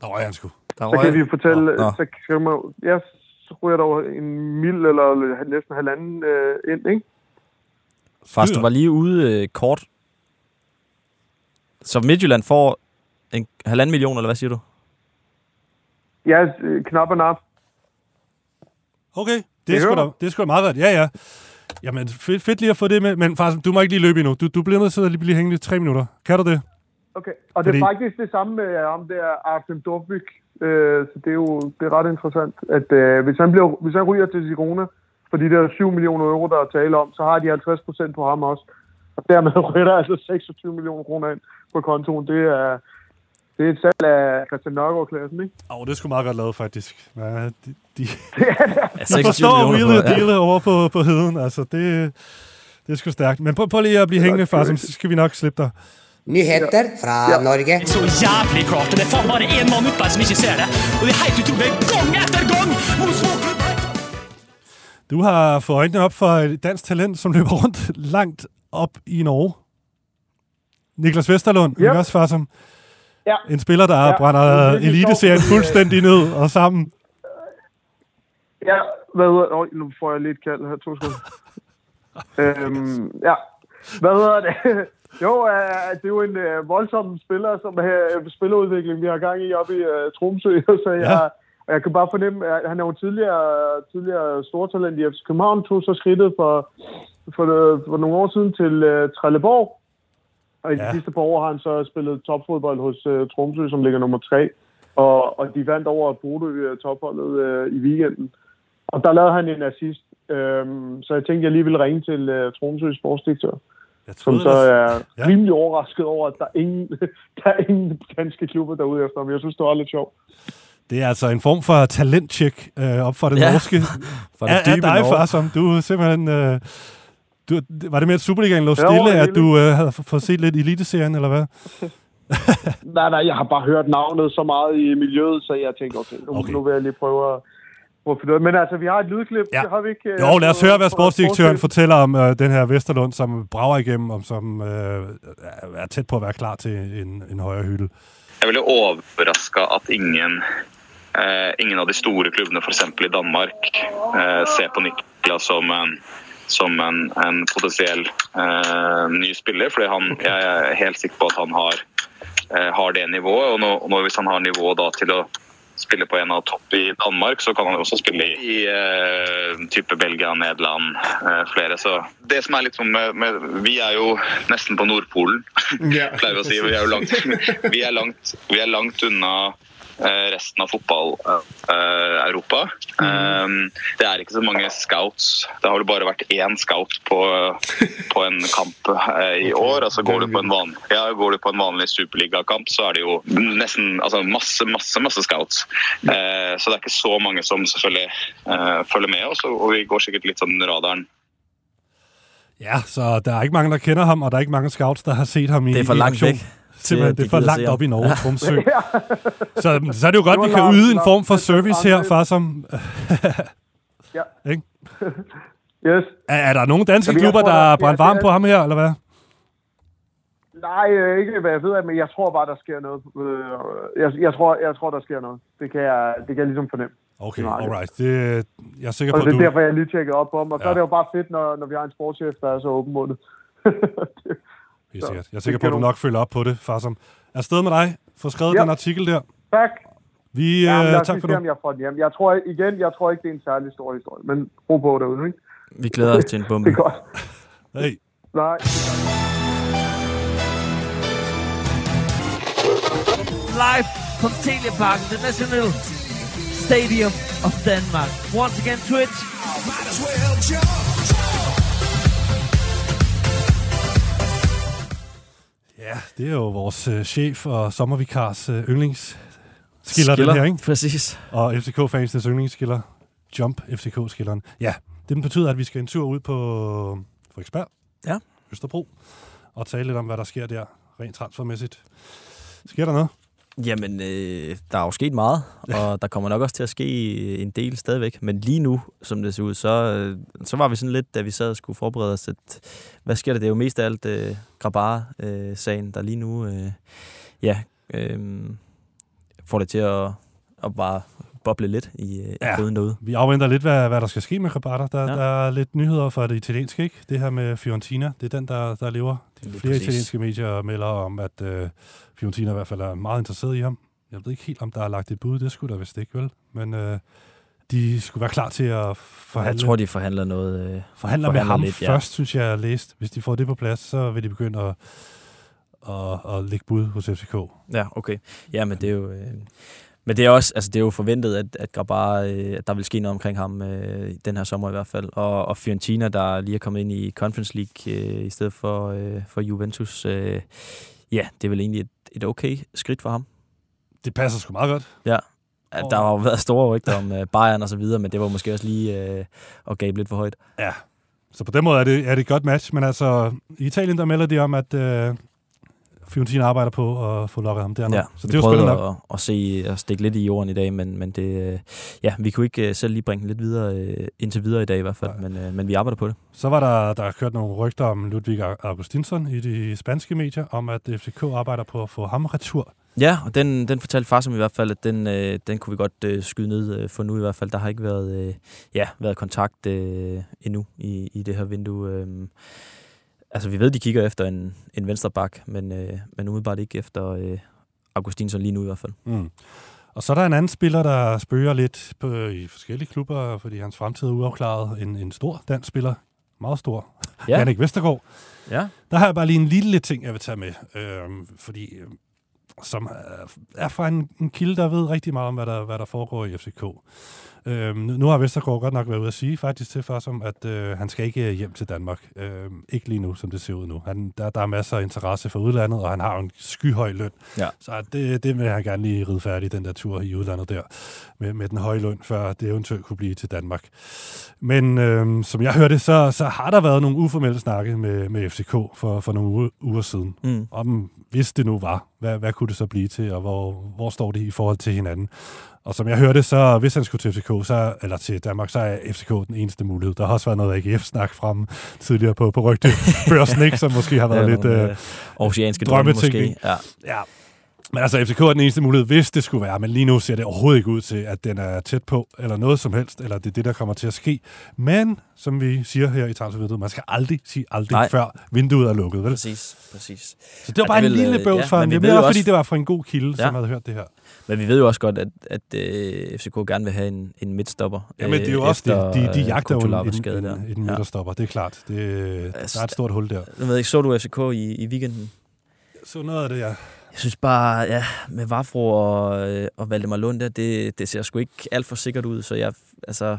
Der røg han sgu. Der så kan vi fortælle, Nå, nå. så kan man, ja, så ryger der jo en mil eller næsten halvanden øh, ind, ikke? Faktisk, du var lige ude øh, kort. Så Midtjylland får en halvanden million, eller hvad siger du? Ja, øh, knap og nap. Okay, det er, Det sgu da, det er sgu da meget godt. Ja, ja. Jamen, fedt, fedt lige at få det med. Men faktisk, du må ikke lige løbe endnu. Du, du bliver nødt til at lige blive hængende i tre minutter. Kan du det? Okay, og det er Fordi- faktisk det samme med ham der, Artem Dovbyk. Øh, så det er jo det er ret interessant, at øh, hvis, han bliver, hvis han ryger til Girona for de der 7 millioner euro, der er tale om, så har de 50 procent på ham også. Og dermed ryger der altså 26 millioner kroner ind på kontoen. Det er, det er et salg af Christian Nørgaard-klassen, ikke? Åh, oh, det er sgu meget godt lavet, faktisk. Ja, de, de, Ja, de 26 forstår på- og dealet over på, på heden. Altså, det, det er sgu stærkt. Men prøv, prøv lige at blive hængende, far, så skal vi nok slippe dig. Nyheter fra Norge. Så jævlig klart, og det er faen bare en mann oppe her som ikke ser det. Og det er helt utrolig, gang etter gang. Du har fået øjnene op for et dansk talent, som løber rundt langt op i Norge. Niklas Vesterlund, yep. også, far, som Ja. en spiller, der Ja, ja, det brænder er virkelig eliteserien fuldstændig ned og sammen. Ja, hvad hedder Øj, nu får jeg lidt kald her, to sekunder. øhm, ja, hvad hedder det? Jo, øh, det er jo en øh, voldsom spiller, som øh, spillerudvikling, vi har gang i oppe i øh, Tromsø, så jeg, Ja. ja. jeg kan bare fornemme, at han er jo tidligere, tidligere stortalent i FC København, tog så skridtet for, for, for nogle år siden til øh, Trelleborg, og i de Ja. sidste par år har han så spillet topfodbold hos øh, Tromsø, som ligger nummer tre, og, og de vandt over Bodø øh, topholdet øh, i weekenden. Og der lavede han en assist Øhm, så jeg tænkte, jeg lige ville ringe til uh, Tromsøs sportsdirektør, Jeg som troede så ellers- er Ja. rimelig overrasket over, at der er ingen, der er ingen danske klubber derude efter ham. Jeg synes, det var lidt sjovt. Det er altså en form for talentcheck øh, op for det Ja, norske. for det er, er dig, far, som du simpelthen... Øh, du, var det med, at Superligaen lå stille, det at du øh, havde fået set lidt Eliteserien, eller hvad? Nej, nej, jeg har bare hørt navnet så meget i miljøet, så jeg tænkte, okay, nu, Okay. nu vil jeg lige prøve at, prøve af. Men altså, vi har et lydklip, Ja. det har vi ikke... øh, Jo, lad os høre, hvad sportsdirektøren fortæller om øh, den her Vesterlund, som brager igennem, og som øh, er tæt på at være klar til en, en højere hylde. Jeg ville overraska at ingen, eh, ingen av de store klubbene, f.eks. i Danmark, eh, ser på Niklas som en, som en, en potensiell eh, ny spiller. Fordi han, jeg er helt sikker på at han har, eh, har det nivået. Og, nå, og nå, hvis han har nivå da, til å spille på en av topp i Danmark, så kan han også spille i eh, type Belgia, Nederland, eh, flere. Så det som er litt sånn med, med Vi er jo nesten på Nordpolen, Ja. pleier vi å si. Vi er jo langt, vi er langt, vi er langt unna resten av fotball-Europa. det er ikke så mange scouts. Det har vel bare vært én scout på, på en kamp eh, i år. Altså går du på en vanlig, ja, går du på en vanlig superligakamp, så er det jo nesten altså masse, masse, masse scouts. Eh, så det er ikke så mange som selvfølgelig eh, følger med oss, og vi går sikkert litt sånn radaren. Ja, så der er ikke mange, der kender ham, og der er ikke mange scouts, der har set ham i Det er for i langt væk Simpelthen, det de er for langt op i Norge, Ja. Tromsø. så, så er det jo godt, Det vi kan Lars- yde en form for service her, far, som... Ja. Ikke? Yes. Er, er der nogle danske Jamen, klubber, tror, der er brændt ja, varme det på ham her, eller hvad? Nej, øh, ikke hvad jeg ved af, men jeg tror bare, der sker noget. Øh, Jeg, jeg, tror, jeg tror, der sker noget. Det kan jeg, det kan jeg ligesom fornemme. Okay, det- alright. Det, jeg er sikker Og på, det er du... derfor, jeg lige tjekkede op på ham. Og så Ja. er det jo bare fedt, når, når vi har en sportschef, der er så åbenmundet. Helt sikkert. Jeg er det sikker på, at du nok følger op på det, far, som... Er afsted med dig. Få skrevet Ja. den artikel der. tak. Vi, Ja, øh, tak for om jeg får den hjem. Jeg tror, igen, jeg tror ikke, det er en særlig stor historie. Men ro på derude, ikke? Vi glæder os til en bombe. Det er godt. Hey. Nej. live from Teleparken, the National Stadium of Denmark. Once again, Twitch. Ja, det er jo vores øh, chef og sommervikars øh, yndlingsskiller, den Skiller, her, ikke? præcis. Og FCK-fansens yndlingsskiller. Jump FCK-skilleren. Ja, det betyder, at vi skal en tur ud på Frederiksberg. Ja. Østerbro. Og tale lidt om, hvad der sker der, rent transfermæssigt. Sker der noget? Jamen, øh, der er jo sket meget, og der kommer nok også til at ske en del stadigvæk. Men lige nu, som det ser ud, så, øh, så var vi sådan lidt, da vi sad og skulle forberede os, at hvad sker der? Det er jo mest af alt øh, Grabara-sagen, der lige nu øh, ja, øh, får det til at, at bare boble lidt i, øh, Ja. i gryden derude. Vi afventer lidt, hvad, hvad der skal ske med Rabata. Der, Ja. der er lidt nyheder fra det italienske, ikke? Det her med Fiorentina, det er den, der, der lever. De flere præcis. italienske medier melder om, at øh, Fiorentina i hvert fald er meget interesseret i ham. Jeg ved ikke helt, om der er lagt et bud. Det skulle der vist ikke, vel? Men øh, de skulle være klar til at forhandle, Jeg tror, de forhandler noget. Øh, forhandler med forhandler ham lidt, lidt, først, synes jeg, jeg har læst. Hvis de får det på plads, så vil de begynde at, at, at lægge bud hos FCK. Ja, okay. Ja, men det er jo... Øh, men det er også, altså det er jo forventet, at, at, Grabara, øh, at der vil ske noget omkring ham øh, den her sommer i hvert fald. Og, og Fiorentina, der lige er kommet ind i Conference League øh, i stedet for, øh, for Juventus. Øh, ja, det er vel egentlig et, et okay skridt for ham. Det passer sgu meget godt. Ja. At Der har jo været store rygter om øh, Bayern og så videre, men det var måske også lige øh, at gabe lidt for højt. Ja, så på den måde er det, er det et godt match. Men altså, i Italien, der melder de om, at øh, Fiorentina arbejder på at få lukket ham dernede. Ja, så det er jo spændende nok. at, at, se, at stikke lidt i jorden i dag, men, men det, øh, ja, vi kunne ikke øh, selv lige bringe den lidt videre, øh, indtil videre i dag i hvert fald, men, men vi arbejder på det. Så var der, der er kørt nogle rygter om Ludvig Augustinsson i de spanske medier, om at FCK arbejder på at få ham retur. Ja, og den, den fortalte far som i hvert fald, at den, øh, den kunne vi godt øh, skyde ned øh, for nu i hvert fald. Der har ikke været, øh, ja, været kontakt øh, endnu i, i det her vindue. Øh. Altså, vi ved, de kigger efter en, en venstre bak, men, øh, men umiddelbart ikke efter øh, Augustinsson lige nu i hvert fald. Mm. Og så er der en anden spiller, der spørger lidt på, i forskellige klubber, fordi hans fremtid er uafklaret. En, en stor dansk spiller. Meget stor. Ja. Jannik Vestergaard. Ja. Der har jeg bare lige en lille ting, jeg vil tage med. Øhm, fordi øh, som er, er fra en, en kilde, der ved rigtig meget om, hvad der, hvad der foregår i FCK. Øhm, nu har Vestergaard godt nok været ude at sige faktisk til Farsom, at øh, han skal ikke hjem til Danmark. Øhm, ikke lige nu, som det ser ud nu. Han, der, der er masser af interesse for udlandet, og han har jo en skyhøj løn. Ja. Så det, det vil han gerne lige ride færdig, den der tur i udlandet der, med, med den høje løn, før det eventuelt kunne blive til Danmark. Men øhm, som jeg hørte, så, så har der været nogle uformelle snakke med, med FCK for, for nogle uger, uger siden. Mm. Om, hvis det nu var, hvad, hvad kunne det så blive til, og hvor, hvor står det i forhold til hinanden? Og som jeg hørte, så hvis han skulle til FCK, så, eller til Danmark, så er FCK den eneste mulighed. Der har også været noget AGF-snak frem tidligere på, på rygtebørsen, ikke, som måske har været Ja, lidt øh, øh, oceanske drømme drømmetænkning. måske, ja. ja. Men altså, FCK er den eneste mulighed, hvis det skulle være. Men lige nu ser det overhovedet ikke ud til, at den er tæt på, eller noget som helst, eller det er det, der kommer til at ske. Men, som vi siger her i transfervinduet, man skal aldrig sige aldrig, Nej. før vinduet er lukket, vel? Præcis, præcis. Så det var bare en lille bøvs for ham. Det var også, fordi det var fra en god kilde, Ja. som havde hørt det her. Men vi ved jo også godt, at, at øh, FCK gerne vil have en, en midtstopper. Ja, men det er jo øh, også det. De, de øh, jagter jo en, en, der. en, en midterstopper, det er klart. Det, der er et stort hul der. Jeg ved ikke, så du FCK i, i weekenden? Så noget af det, ja. Jeg synes bare, ja, med Vafro og, øh, og Valdemar Lund der, det, det ser sgu ikke alt for sikkert ud. Så jeg, altså,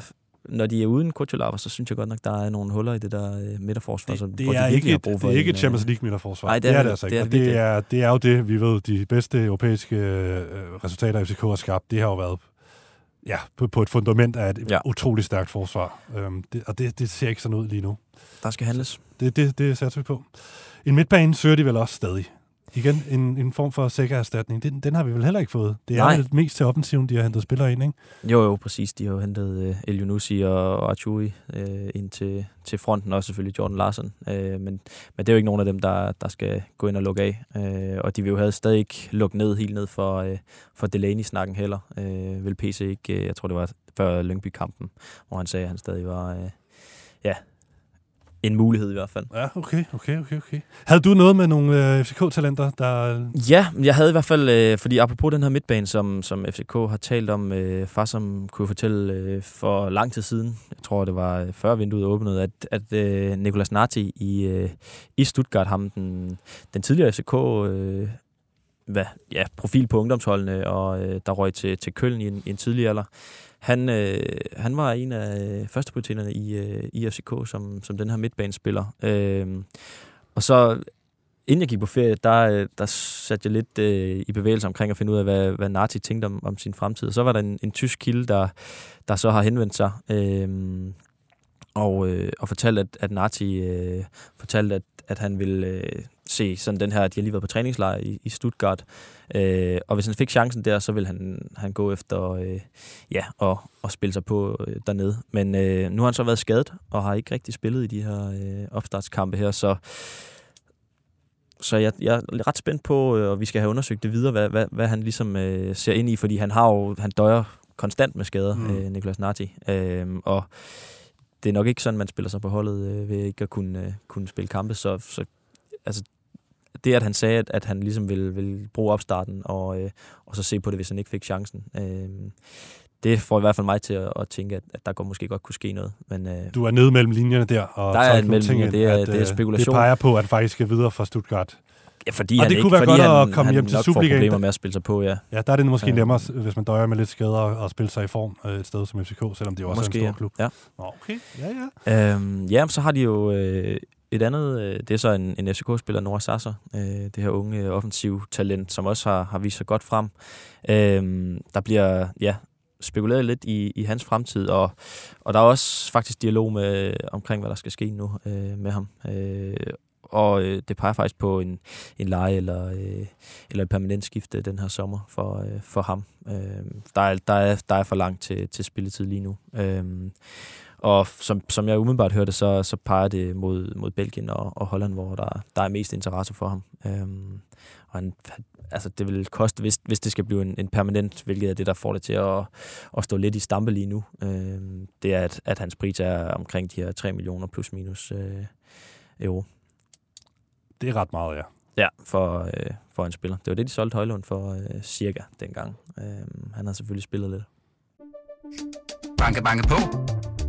når de er uden Kuchulava, så synes jeg godt nok, der er nogle huller i det der øh, midterforsvar. så- Det hvor de er, virkelig ikke et, det for er ikke et Champions League midterforsvar. Nej, det, er det altså ikke. Det er det det er, det er jo det, vi ved, de bedste europæiske øh, resultater, FCK har skabt, det har jo været ja, på, på et fundament af et ja. utroligt stærkt forsvar. Øhm, det, og det, det ser ikke sådan ud lige nu. Der skal handles. Det, det, det satser vi på. En midtbane søger de vel også stadig. Igen, en, en form for sikker erstatning. Den, den har vi vel heller ikke fået. Det er Nej. vel mest til offensiven, de har hentet spillere ind, ikke? Jo, jo, præcis. De har jo hentet øh, El Yunusi og, Arturi øh, ind til, til fronten, og selvfølgelig Jordan Larsen. Øh, men, men det er jo ikke nogen af dem, der, der skal gå ind og lukke af. Øh, og de vil jo have stadig ikke lukket ned, helt ned for, øh, for Delaney-snakken heller. Øh, vil PC ikke, øh, jeg tror det var før Lyngby-kampen, hvor han sagde, at han stadig var, øh, ja, en mulighed i hvert fald. Ja, okay, okay, okay, okay. Havde du noget med nogle øh, FCK-talenter, der... Ja, jeg havde i hvert fald, øh, fordi apropos den her midtbane, som, som FCK har talt om, øh, far som kunne fortælle øh, for lang tid siden, jeg tror det var øh, før vinduet åbnede, at, at øh, Nicolas Nati i, øh, i Stuttgart, ham den, den tidligere FCK øh, hvad, ja, profil på ungdomsholdene, og øh, der røg til, til Køln i en, i en tidlig alder. Han, øh, han var en af øh, førsteprioriteterne i, øh, i FCK som, som den her midtbanespiller. Øh, og så inden jeg gik på ferie, der, øh, der satte jeg lidt øh, i bevægelse omkring at finde ud af, hvad, hvad Nati tænkte om, om sin fremtid. Og så var der en, en tysk kilde, der, der så har henvendt sig øh, og, øh, og fortalte, at, at Nati øh, fortalte, at, at han ville øh, se sådan den her, at de har lige været på træningslejr i, i Stuttgart. Øh, og hvis han fik chancen der, så ville han, han gå efter øh, ja, og, og spille sig på øh, dernede. Men øh, nu har han så været skadet, og har ikke rigtig spillet i de her øh, opstartskampe her, så så jeg, jeg er ret spændt på, øh, og vi skal have undersøgt det videre, hvad, hvad, hvad han ligesom øh, ser ind i, fordi han har jo, han døjer konstant med skader, Mm. øh, Niklas Nati. Øh, og det er nok ikke sådan, man spiller sig på holdet øh, ved ikke at kunne, øh, kunne spille kampe. Så, så altså, det, at han sagde, at, at han ligesom ville, ville bruge opstarten, og, øh, og så se på det, hvis han ikke fik chancen. Øh, det får i hvert fald mig til at, at tænke, at, at der går måske godt kunne ske noget. Men, øh, Du er nede mellem linjerne der. Og Der er mellemlinje, ting det er- ind, det er øh, spekulation. Det peger på, at han faktisk skal videre fra Stuttgart. Ja, fordi og han det ikke, kunne være fordi godt han, at komme han hjem til Superligaen. problemer med at spille sig på, ja. Ja, der er det måske Ja. nemmere, hvis man døjer med lidt skader og spille sig i form øh, et sted som FCK, selvom det jo også Måske, er en stor klub. Ja. Nå, okay. Ja, ja. Øhm, ja, så har de jo øh, et andet, øh, det er så en, en FCK-spiller, Nora Sasser, øh, det her unge øh, offensiv talent, som også har, har vist sig godt frem. Øh, der bliver, ja, spekuleret lidt i, i hans fremtid, og, og der er også faktisk dialog med omkring, hvad der skal ske nu øh, med ham. Øh, og øh, det peger faktisk på en, en leje eller, øh, eller et permanent skifte den her sommer for, øh, for ham. Øh, der, er, der, er, der er for langt til, til spilletid lige nu. Øh, og som, som jeg umiddelbart hørte, så, så peger det mod, mod Belgien og, og Holland, hvor der, der er mest interesse for ham. Øhm, og han, altså det vil koste, hvis, hvis det skal blive en, en permanent, hvilket er det, der får det til at, at stå lidt i stampe lige nu, øhm, det er, at, at hans pris er omkring de her 3 millioner plus minus øh, euro. Det er ret meget, ja. Ja, for, øh, for en spiller. Det var det, de solgte Højlund for øh, cirka dengang. Øhm, han har selvfølgelig spillet lidt. Banke, banke på.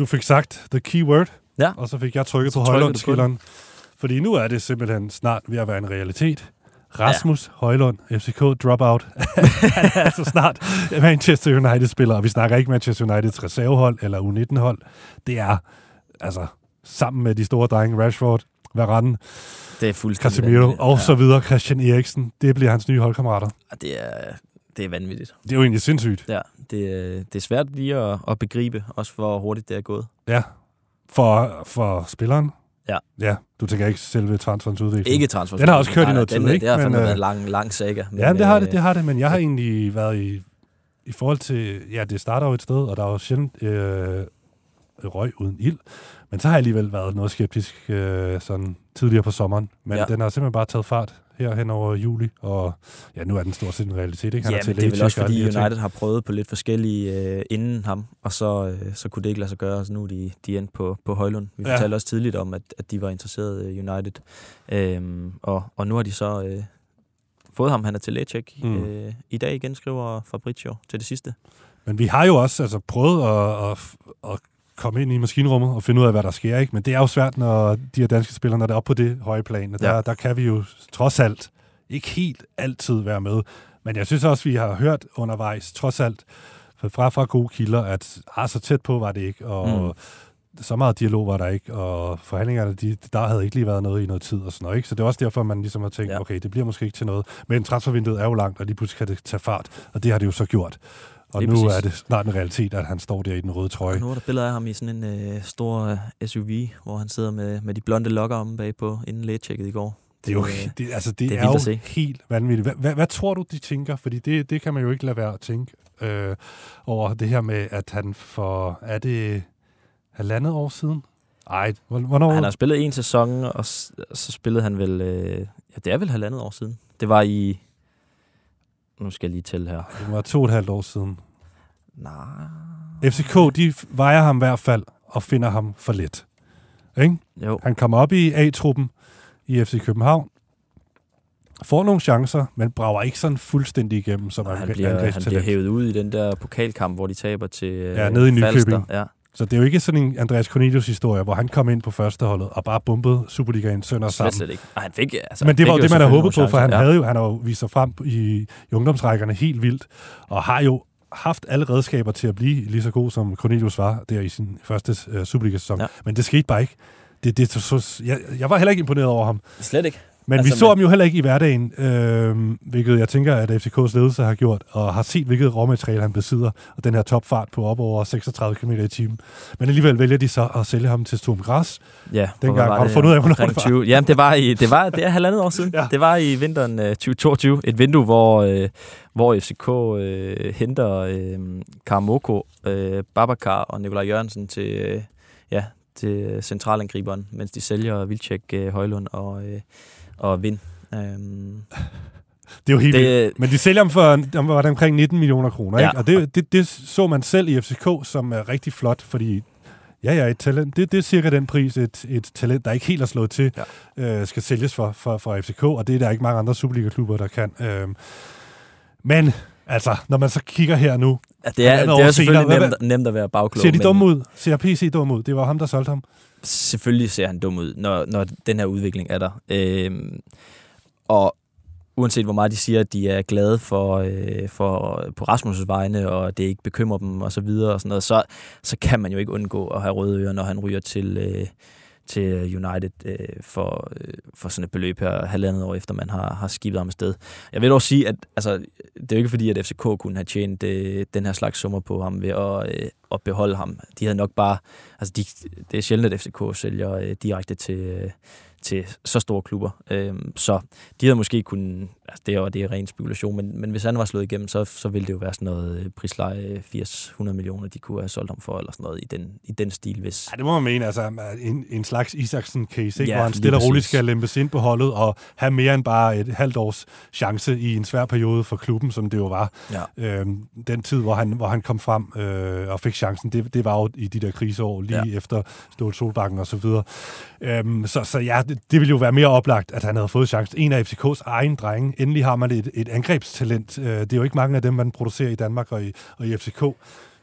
Du fik sagt the keyword, ja. og så fik jeg trykket Så på Højlund-skilleren. Fordi nu er det simpelthen snart ved at være en realitet. Rasmus ja. Højlund, FCK dropout. Han er altså snart Manchester United-spiller, og vi snakker ikke Manchester Uniteds reservehold eller U19-hold. Det er altså sammen med de store drenge, Rashford, Varane, Det er fuldstændig Casemiro og så videre, Christian Eriksen. Det bliver hans nye holdkammerater. Ja, det er, det er vanvittigt. Det er jo egentlig sindssygt. Ja, det, er- det er svært lige at, at begribe, også hvor hurtigt det er gået. Ja, for, for spilleren. Ja. Ja, du tænker ikke selve transferens udvikling. Ikke transfer. Den har også kørt Nej, i noget tid, ikke? Det har fandme øh, været en lang, lang saga. Men, ja, det har det, øh, det har det, men jeg har egentlig været i, i forhold til, ja, det starter jo et sted, og der er jo sjældent øh, røg uden ild, men så har jeg alligevel været noget skeptisk øh, sådan tidligere på sommeren, men ja. den har simpelthen bare taget fart her hen over juli, og ja, nu er den stort set en realitet, ikke? Han Ja, er til men det er vel også fordi. United har prøvet på lidt forskellige øh, inden ham, og så, øh, så kunne det ikke lade sig gøre, så nu er de, de endt på, på Højlund. Vi Ja. fortalte også tidligt om, at, at de var interesseret i United, øhm, og, og nu har de så øh, fået ham, han er til lægetjek. Mm. Mm. Øh, I dag igen skriver Fabrizio til det sidste. Men vi har jo også altså, prøvet at, at, at komme ind i maskinrummet og finde ud af, hvad der sker. Ikke? Men det er jo svært, når de her danske spillere, når det er oppe på det høje plan. Og der, Ja. der kan vi jo trods alt ikke helt altid være med. Men jeg synes også, vi har hørt undervejs, trods alt, fra, fra gode kilder, at ah, så tæt på var det ikke, og mm. så meget dialog var der ikke, og forhandlingerne, de, der havde ikke lige været noget i noget tid og sådan noget. Ikke? Så det er også derfor, man ligesom har tænkt, ja. okay, det bliver måske ikke til noget. Men transfervinduet er jo langt, og lige pludselig kan det tage fart, og det har det jo så gjort. Og Lige nu præcis. er det snart en realitet, at han står der i den røde trøje. Og nu er der billeder af ham i sådan en øh, stor øh, SUV, hvor han sidder med, med de blonde lokker om bagpå, inden lægetjekket i går. Det er jo, øh, det, altså, det, det er er, jo helt vanvittigt. Hvad, hvad, hvad tror du, de tænker? Fordi det, det kan man jo ikke lade være at tænke øh, over det her med, at han for, er det halvandet år siden? Ej, hvornår? Han har spillet en sæson, og så spillede han vel... Øh, ja, det er vel halvandet år siden. Det var i... Nu skal jeg lige tælle her. Det var to og et halvt år siden. Nej. FCK, de vejer ham i hvert fald og finder ham for let. Ikke? Jo. Han kommer op i A-truppen i FC København, får nogle chancer, men brager ikke sådan fuldstændig igennem som Han angre- bliver, han bliver hævet ud i den der pokalkamp, hvor de taber til øh, Ja, nede i Falster. Nykøbing. Ja. Så det er jo ikke sådan en Andreas Cornelius historie, hvor han kom ind på førsteholdet og bare bombede Superligaen sønder sammen. slet ikke. Og han fik, altså, Men det var jo det, man havde håbet på, for han, chancer. havde jo, han har jo vist sig frem i, i ungdomsrækkerne helt vildt, og har jo haft alle redskaber til at blive lige så god, som Cornelius var der i sin første uh, Superliga-sæson. Ja. Men det skete bare ikke. Det, det, så, så, jeg, jeg var heller ikke imponeret over ham. Slet ikke. Men altså, vi så men- ham jo heller ikke i hverdagen, øh, hvilket jeg tænker, at FCK's ledelse har gjort, og har set, hvilket råmateriale han besidder, og den her topfart på op over 36 km i timen. Men alligevel vælger de så at sælge ham til Sturm Græs. Ja, Dengang har du det? fundet ud af, hvornår det var? 20. Jamen, det var, i, det var det er halvandet år siden. ja. Det var i vinteren øh, 2022. Et vindue, hvor, øh, hvor FCK øh, henter øh, Karamoko, øh, Babacar og Nikolaj Jørgensen til, øh, ja, til centralangriberen, mens de sælger Vilcek, øh, Højlund og, øh, og Vind. Øhm, Det er jo helt Det- det, Men de sælger ham for om, var det omkring 19 millioner kroner. Ja. Ikke? Og det, det, det så man selv i FCK, som er rigtig flot, fordi ja, ja, et talent, det, det er cirka den pris, et, et talent, der ikke helt er slået til, ja. øh, skal sælges for, for, for FCK, og det er der ikke mange andre Superliga-klubber, der kan. Øhm, men altså, når man så kigger her nu... Ja, det er, det er selvfølgelig senere, nemt, nemt at være bagklog. Ser de dumme ud? Ser PC dum ud? Det var ham, der solgte ham selvfølgelig ser han dum ud, når, når den her udvikling er der. Øh, og uanset hvor meget de siger, at de er glade for, øh, for på Rasmus' vegne, og det ikke bekymrer dem og så videre og sådan noget, så, så kan man jo ikke undgå at have røde ører, når han ryger til, øh, til øh, United øh, for, øh, for sådan et beløb her halvandet år efter, man har, har skibet ham afsted. Jeg vil dog sige, at altså, det er jo ikke fordi, at FCK kunne have tjent øh, den her slags summer på ham ved at, øh, at beholde ham. De havde nok bare... Altså, de, det er sjældent, at FCK sælger øh, direkte til, øh, til så store klubber. Øh, så de havde måske kun altså, det er det er ren spekulation, men, men hvis han var slået igennem, så, så ville det jo være sådan noget øh, prisleje 80-100 millioner, de kunne have solgt ham for, eller sådan noget i den, i den stil, hvis... Ja, det må man mene, altså en, en slags Isaksen-case, ikke? Ja, hvor han stille og roligt skal lempes ind på holdet og have mere end bare et halvt års chance i en svær periode for klubben, som det jo var. Ja. Øhm, den tid, hvor han, hvor han kom frem øh, og fik chancen, det, det var jo i de der kriseår, lige ja. efter Ståle Solbakken og så videre. Øhm, så, så ja, det, det ville jo være mere oplagt, at han havde fået chancen. En af FCK's egen drenge. Endelig har man et, et angrebstalent. Øh, det er jo ikke mange af dem, man producerer i Danmark og i, og i FCK.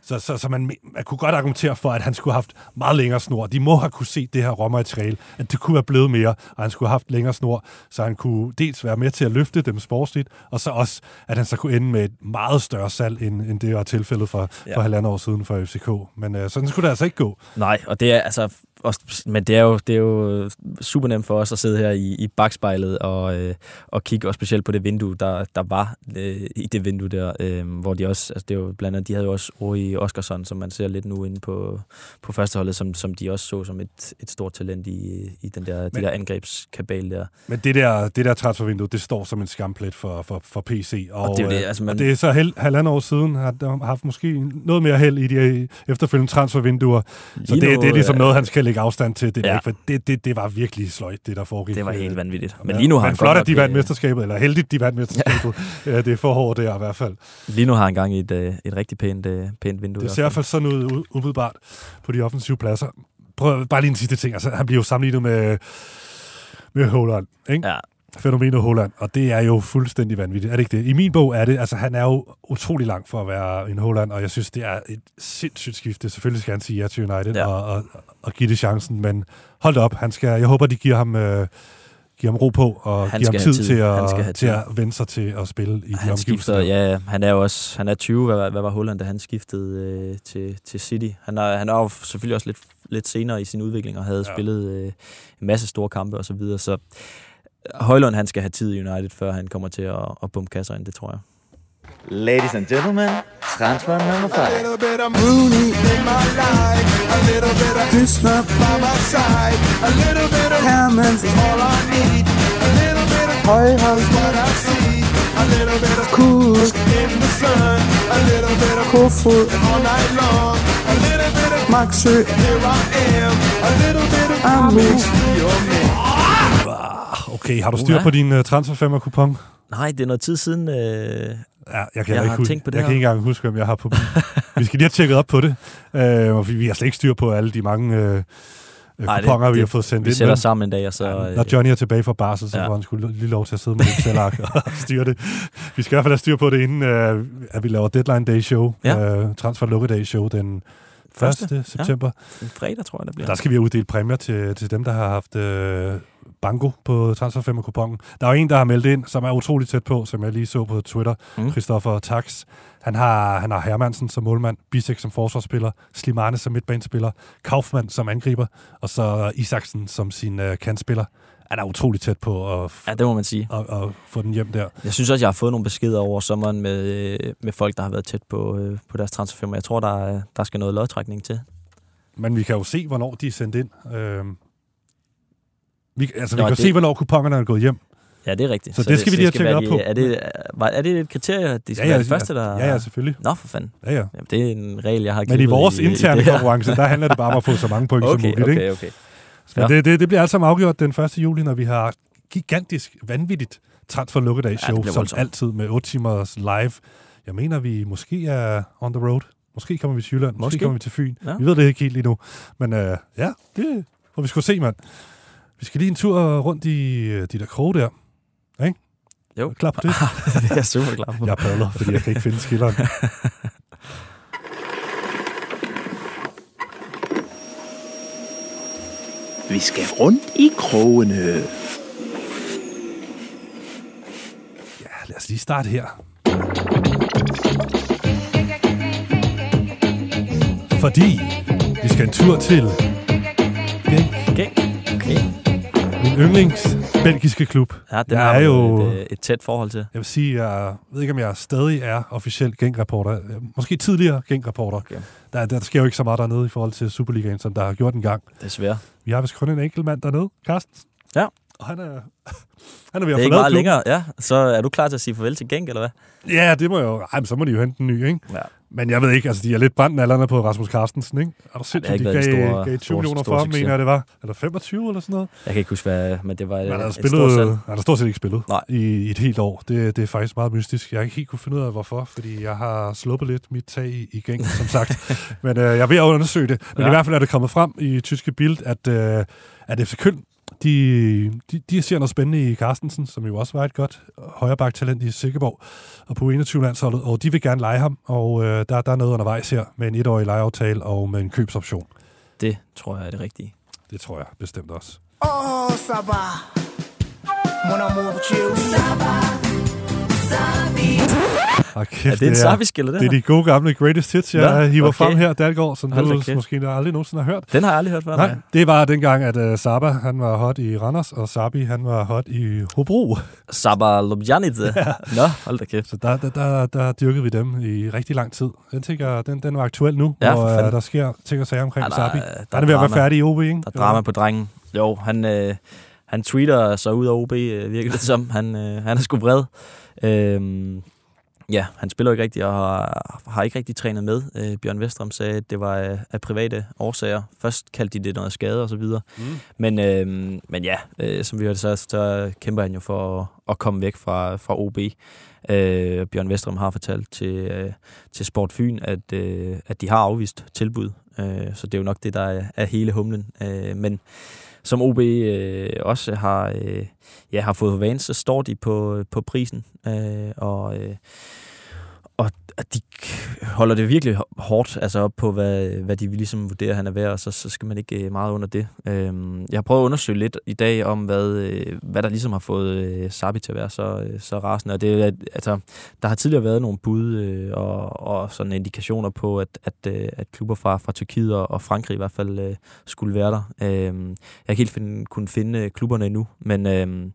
Så, så, så man, man kunne godt argumentere for, at han skulle have haft meget længere snor. De må have kunne se det her råmateriale, at det kunne være blevet mere, og han skulle have haft længere snor, så han kunne dels være med til at løfte dem sportsligt, og så også, at han så kunne ende med et meget større salg, end, end det var tilfældet for, ja. Ja. for halvandet år siden for FCK. Men øh, sådan skulle det altså ikke gå. Nej, og det er altså også, men det er jo det er jo super nemt for os at sidde her i, i bagspejlet og, øh, og kigge også specielt på det vindue der der var øh, i det vindue der, øh, hvor de også altså det er jo blandt andet de havde jo også Ori Oskarsson, som man ser lidt nu inde på på førsteholdet, som som de også så som et, et stort talent i, i den der Men- de der angrebskabal der. Men det der, det der transfervindue, det står som en skamplet for, for, for PC. Og, Og det er det, øh, altså, og man- det er så held, halvandet år siden, har har haft måske noget mere held i de efterfølgende transfervinduer. Så det, nu, det er ligesom øh, noget, han skal lægge afstand til. Det, Ja. ja. for det, det, det var virkelig sløjt, det der foregik. Det var helt vanvittigt. Men lige nu har men han flot, at de vandt øh, mesterskabet, eller heldigt, de vandt mesterskabet. ja, det er for hårdt der i hvert fald. Lige nu har han gang i et, øh, et rigtig pænt, øh, pænt vindue. Det ser i hvert fald sådan ud umiddelbart på de offensive pladser. Prøv bare lige en sidste ting. Altså, han bliver jo sammenlignet med, med Holland, ikke? Ja. Fænomenet Holland, og det er jo fuldstændig vanvittigt. Er det ikke det? I min bog er det, altså han er jo utrolig langt for at være en Holland, og jeg synes, det er et sindssygt skifte. Selvfølgelig skal han sige ja til United Ja. og, og, og give det chancen, men hold op, han skal, jeg håber, de giver ham, øh, giver ham ro på, og Han giver ham tid, tid. til, at, til at vende sig til at spille i de han omgivelser. skifter, ja, han er jo også, han er 20, hvad, var- hvad var Holland, da han skiftede øh, til, til City. Han er, han er jo selvfølgelig også lidt, lidt senere i sin udvikling, og havde. Ja. spillet øh, en masse store kampe og så videre, så Højlund, han skal have tid i United, før han kommer til at, at bumpe kasser ind, det tror jeg. Ladies and gentlemen, transfer number five. little bit of Rooney in my life, a little bit of by my side, a little bit of is all I need, a little bit of Højhold. what I see, a little bit of Kusk in the sun, a little bit of Kofod. all night long, a little bit of Maxø, here I am, a little bit of Amix, your man. Okay, har du styr på din uh, transferfemmer-kupon? Nej, det er noget tid siden, øh, Ja, jeg kan Jeg jeg har ikke huske, tænkt på det jeg her. kan ikke engang huske, hvem jeg har på. Vi skal lige have tjekket op på det. Øh, og vi vi har slet ikke styr på alle de mange øh, Ej, kuponer, vi har fået sendt vi ind. sætter med. sammen en dag, og så... Ja, øh, når Johnny er tilbage fra barsel, så Ja. får han sgu lige lov til at sidde med et Excelark og styre det. Vi skal i hvert fald have styr på det, inden øh, at vi laver Deadline Day Show. Ja. Øh, Transfer Lukkedag Show den 1. Første, ja. september. En fredag, tror jeg, det bliver. Der skal vi have uddelt præmier til, til dem, der har haft øh, banko på transferfemmer kupongen. Der er jo en, der har meldt ind, som er utrolig tæt på, som jeg lige så på Twitter. Mm. Christoffer Tax. Han har, han har Hermansen som målmand, Bisek som forsvarsspiller, Slimane som midtbanespiller, Kaufmann som angriber, og så Isaksen som sin øh, kantspiller. Han er utrolig tæt på at, Ja, det må man sige. at, at få den hjem der. Jeg synes også, jeg har fået nogle beskeder over sommeren med, øh, med folk, der har været tæt på, øh, på deres transferfirma. Jeg tror, der, er- der skal noget lodtrækning til. Men vi kan jo se, hvornår de er sendt ind. Øh, vi, altså, vi Nå, kan jo det- se, hvornår kupongerne er gået hjem. Ja, det er rigtigt. Så det skal vi lige have tjekket op de- på. Er det, var, er det et kriterie, at de skal Ja, ja, være de første, der... ja, ja, selvfølgelig. Nå, for fanden. Ja, ja. Jamen, det er en regel, jeg har Men i vores i interne her. konkurrence, der handler det bare om at få så mange point okay, som muligt. Okay, ikke? okay, Men Ja. det, det, det bliver alt sammen afgjort den 1. juli, når vi har gigantisk, vanvittigt transfer lukkedags Ja, show, bliver som voldsomt. altid med 8 timers live. Jeg mener, vi måske er on the road. Måske kommer vi til Jylland, måske, Måske. kommer vi til Fyn. Ja. Ja. Vi ved det ikke helt lige nu. Men øh, ja, det får vi skulle se, mand. Vi skal lige en tur rundt i øh, de der kroge der. Ikke? Jo. Er Klar på det? det er jeg super klar på. Jeg padler, fordi jeg kan ikke finde skilleren. Vi skal rundt i krogene. Ja, lad os lige starte her. Fordi vi skal en tur til Genk. Genk. Okay. Min yndlings belgiske klub. Ja, den jeg har er jo, et, øh, et tæt forhold til. jeg vil sige, jeg ved ikke, om jeg stadig er officiel Genk-reporter. Måske tidligere Genk-reporter. Okay. Der, der sker jo ikke så meget dernede i forhold til Superligaen, som der har gjort en gang. Desværre. Vi har vist kun en enkelt mand dernede, Carsten. Ja. Og han er, han er ved Det at er ikke forlade meget klubben. længere, ja. Så er du klar til at sige farvel til Genk, eller hvad? Ja, det må jo... Ej, men så må de jo hente en ny, ikke? Ja. Men jeg ved ikke, altså de er lidt brændt alderne på Rasmus Carstensen, ikke? Er du sindssygt, de gav, stor- gav 20 stor- millioner for ham, mener jeg det var. Eller 25 eller sådan noget. Jeg kan ikke huske, hvad, men det var Men han har et spillet, stort salg. han har stort set ikke spillet Nej. i, i et helt år. Det, det er faktisk meget mystisk. Jeg har ikke helt kunne finde ud af, hvorfor, fordi jeg har sluppet lidt mit tag i, i gang, som sagt. Men øh, jeg er ved at undersøge det. Men. Ja. i hvert fald er det kommet frem i tyske Bild, at, øh, at FC Køln, de, de, de ser noget spændende i Carstensen, som jo også var et godt højreback-talent i Sikkeborg og på 21-landsholdet, og de vil gerne lege ham, og øh, der, der er noget undervejs her med en etårig lejeaftale og med en købsoption. Det tror jeg er det rigtige. Det tror jeg bestemt også. Oh, Saba. Mon amour, tu Saba. Sabi. Og kæft, Er det en Sabi-skiller, det Det er de gode gamle greatest hits, jeg Nå, hiver okay. frem her, Dalgaard, som Hold du kæft. måske aldrig nogensinde har hørt. Den har jeg aldrig hørt før. Nej, det var dengang, at uh, Saba han var hot i Randers, og Sabi han var hot i Hobro. Saba Lubjanidze. Nå, hold da kæft. Så der, der, der, der dyrkede vi dem i rigtig lang tid. Den, tænker, den, den var aktuel nu, Ja, hvor uh, der sker ting og sager omkring Ja, der Sabi. er- Der, der er det ved at være færdig i OB, ikke? Der er drama på drengen. Jo, han, øh, han tweeter sig ud af OB, øh, virker det som. Han, øh, han er sgu vred. Øhm, ja, han spiller ikke rigtigt og har, har ikke rigtig trænet med. Øh, Bjørn Vestrom sagde, at det var af, af private årsager. Først kaldte de det noget skade og så videre. Mm. Men, øh, men ja, øh, som vi hørte, så, så kæmper han jo for at, at komme væk fra, fra OB. Øh, Bjørn Vestrom har fortalt til, øh, til Sport Fyn, at, øh, at de har afvist tilbud. Øh, så det er jo nok det, der er, er hele humlen. Øh, men som OB øh, også har, øh, ja, har fået for vane, så står de på, øh, på prisen. Øh, og, øh, og at de holder det virkelig hårdt altså op på, hvad, hvad de ligesom vurderer, han er værd, og så, så skal man ikke øh, meget under det. Øhm, jeg har prøvet at undersøge lidt i dag om, hvad, øh, hvad der ligesom har fået øh, Sabi til at være så, øh, så rasende. Og det, altså, der har tidligere været nogle bud øh, og, og sådan indikationer på, at, at, øh, at klubber fra, fra Tyrkiet og, og Frankrig i hvert fald øh, skulle være der. Øhm, jeg har ikke helt find, kunne finde klubberne endnu, men... Øh,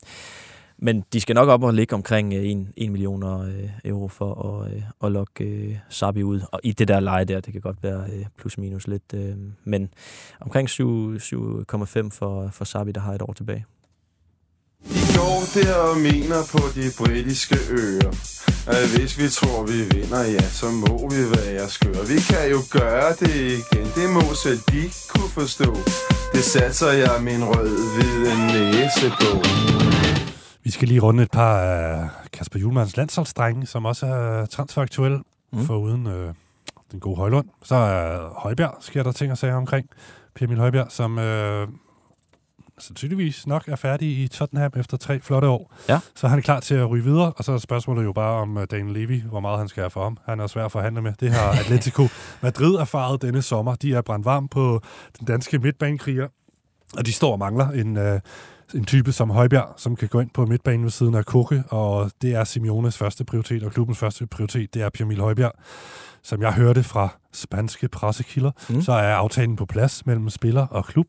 men de skal nok op og ligge omkring øh, 1, 1 million øh, euro for at, øh, at lokke Sabi ud. Og i det der leje der, det kan godt være plus minus lidt. Men omkring 7 7,5 for, for Sabi, der har et år tilbage. I går der og mener på de britiske øer at hvis vi tror vi vinder, ja, så må vi være skøre Vi kan jo gøre det igen, det må selv de kunne forstå Det satser jeg min rød-hvide næse på vi skal lige runde et par af Kasper Julmans landsholdsdrenge, som også er transferaktuelle, mm. for uden øh, den gode Højlund. Så er Højbjerg, sker der ting og sager omkring. Per Emil Højbjerg, som øh, sandsynligvis nok er færdig i Tottenham efter tre flotte år. Ja. Så han er klar til at ryge videre, og så er spørgsmålet jo bare om uh, Daniel Levy, hvor meget han skal have for ham. Han er svær at forhandle med. Det har Atletico Madrid erfaret denne sommer. De er brændt varm på den danske midtbanekriger, og de står og mangler en, uh, en type som Højbjerg, som kan gå ind på midtbanen ved siden af Koke, og det er Simeones første prioritet, og klubbens første prioritet, det er Emil Højbjerg. Som jeg hørte fra spanske pressekilder, mm. så er aftalen på plads mellem spiller og klub.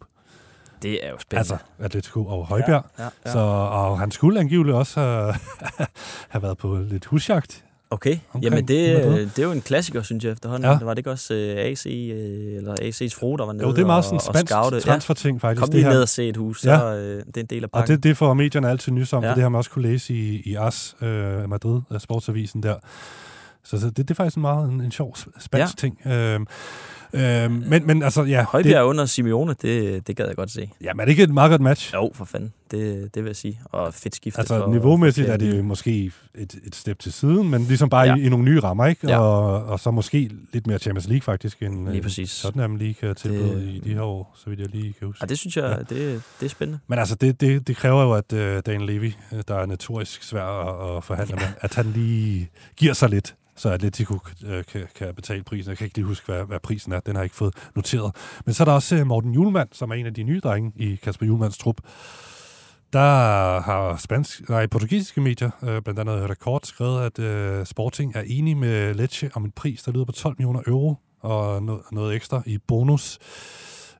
Det er jo spændende. Altså Atletico og Højbjerg. Ja, ja, ja. Så, og han skulle angiveligt også have, have været på lidt husjagt. Okay, omkring jamen det, det er jo en klassiker, synes jeg efterhånden. Ja. Ja. Var det ikke også øh, AC, øh, eller AC's fru, der var nede Jo, det er meget og, sådan en og spansk transferting, faktisk, Kom det lige ned og se et hus, så Ja. øh, det er en del af Og pakken. det, det får medierne altid nys om, ja. Ja. for det har man også kunne læse i, i AS øh, Madrid, sportsavisen der. Så, så det, det er faktisk en meget en, en sjov spansk ja. ting. Øhm, øhm, men, men altså, ja. Højbjerg det, under Simeone, det, det gad jeg godt se. Jamen, er det ikke et meget godt match? Jo, for fanden. Det, det vil jeg sige. Og fedt skifte. Altså, for, niveaumæssigt for er det måske et, et step til siden, men ligesom bare ja. Ja. i, i nogle nye rammer, ikke? Ja. Og, og så måske lidt mere Champions League faktisk, end Lige øh, præcis. Tottenham League er tilbud Det- i de her år, så vidt jeg lige kan huske. Ja, det synes jeg, ja. det, det er spændende. Men altså, det, det, det kræver jo, at uh, Daniel Levy, øh, der er notorisk svær at, at forhandle med, at han lige giver sig lidt, så Atletico øh, kan, kan betale prisen. Jeg kan ikke lige huske, hvad, hvad prisen er. Den har jeg ikke fået noteret. Men så er der også øh, Morten Julemand, som er en af de nye drenge i Kasper Julmands trup. Der har spansk, nej, portugisiske medier, øh, blandt andet Rekord, skrevet, at øh, Sporting er enig med Lecce om en pris, der lyder på 12 millioner euro og noget, noget ekstra i bonus.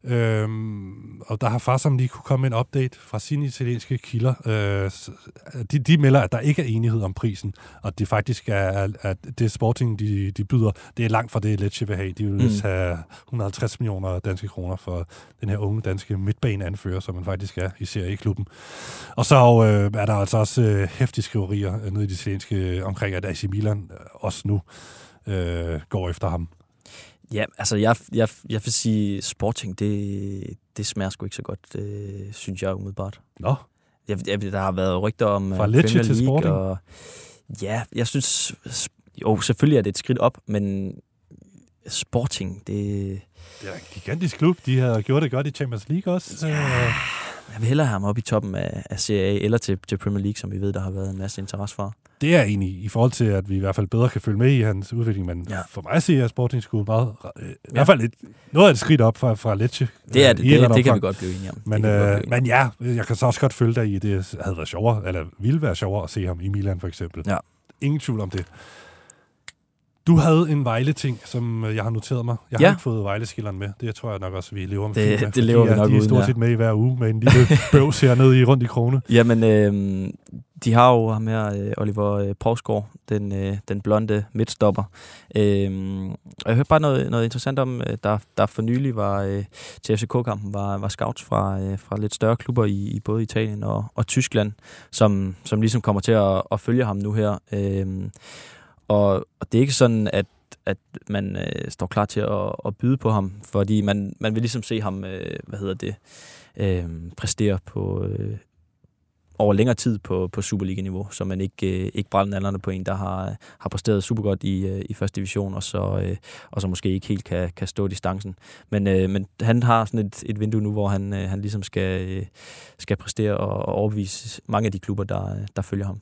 Øhm, og der har Farsam lige kunne komme en update fra sine italienske kilder. Øh, de, de melder, at der ikke er enighed om prisen, og det faktisk er, at det Sporting, de, de byder, det er langt fra det, Lecce vil have. De vil Mm. have 150 millioner danske kroner for den her unge danske midtbaneanfører, som man faktisk er i serieklubben. Og så øh, er der altså også øh, hæftige skriverier øh, nede i det italienske omkring, at AC Milan øh, også nu øh, går efter ham. Ja, altså jeg, jeg, jeg vil sige, Sporting, det, det smager sgu ikke så godt, øh, synes jeg umiddelbart. Nå. Jeg, jeg, der har været rygter om Fra øh, Lecce til Sporting? Og, ja, jeg synes, jo, selvfølgelig er det et skridt op, men Sporting, det... Det er en gigantisk klub. De har gjort det godt i Champions League også. Ja. Jeg vil hellere have ham op i toppen af, af Serie A, eller til, til Premier League, som vi ved, der har været en masse interesse for. Det er jeg enig i, forhold til, at vi i hvert fald bedre kan følge med i hans udvikling. Men ja. for mig ser jeg Sporting sgu meget, øh, i hvert fald et, noget af et skridt op fra, fra Lecce. Det er øh, det, et det, det andet kan vi godt blive enige om. Men, Det øh, men ja, jeg kan så også godt følge dig i, at det havde været sjovere, eller ville være sjovere at se ham i Milan for eksempel. Ja. Ingen tvivl om det. Du havde en Vejle-ting, som øh, jeg har noteret mig. Jeg har Ja. ikke fået Vejle-skilleren med. Det tror jeg nok også, vi lever med. Det- med, det lever vi nok De er uden, stort ja. set med i hver uge med en lille bøvs hernede i rundt i krone. Jamen, øh, de har jo ham her, øh, Oliver øh, den, øh, den blonde midtstopper. Øh, og jeg hørte bare noget, noget interessant om, øh, der, der for nylig var øh, til FCK-kampen, var, var scouts fra, øh, fra lidt større klubber i, i både Italien og, og Tyskland, som, som ligesom kommer til at, at følge ham nu her. Øh, og, og det er ikke sådan, at at man øh, står klar til at, at byde på ham, fordi man, man vil ligesom se ham, øh, hvad hedder det, øh, præstere på, øh, over længere tid på, på Superliga-niveau, så man ikke, øh, ikke brænder nallerne på en, der har, har præsteret super godt i, øh, i første division, og så, øh, og så måske ikke helt kan, kan stå distancen. Men, øh, men han har sådan et, et vindue nu, hvor han, øh, han ligesom skal, øh, skal præstere og, og overbevise mange af de klubber, der, øh, der følger ham.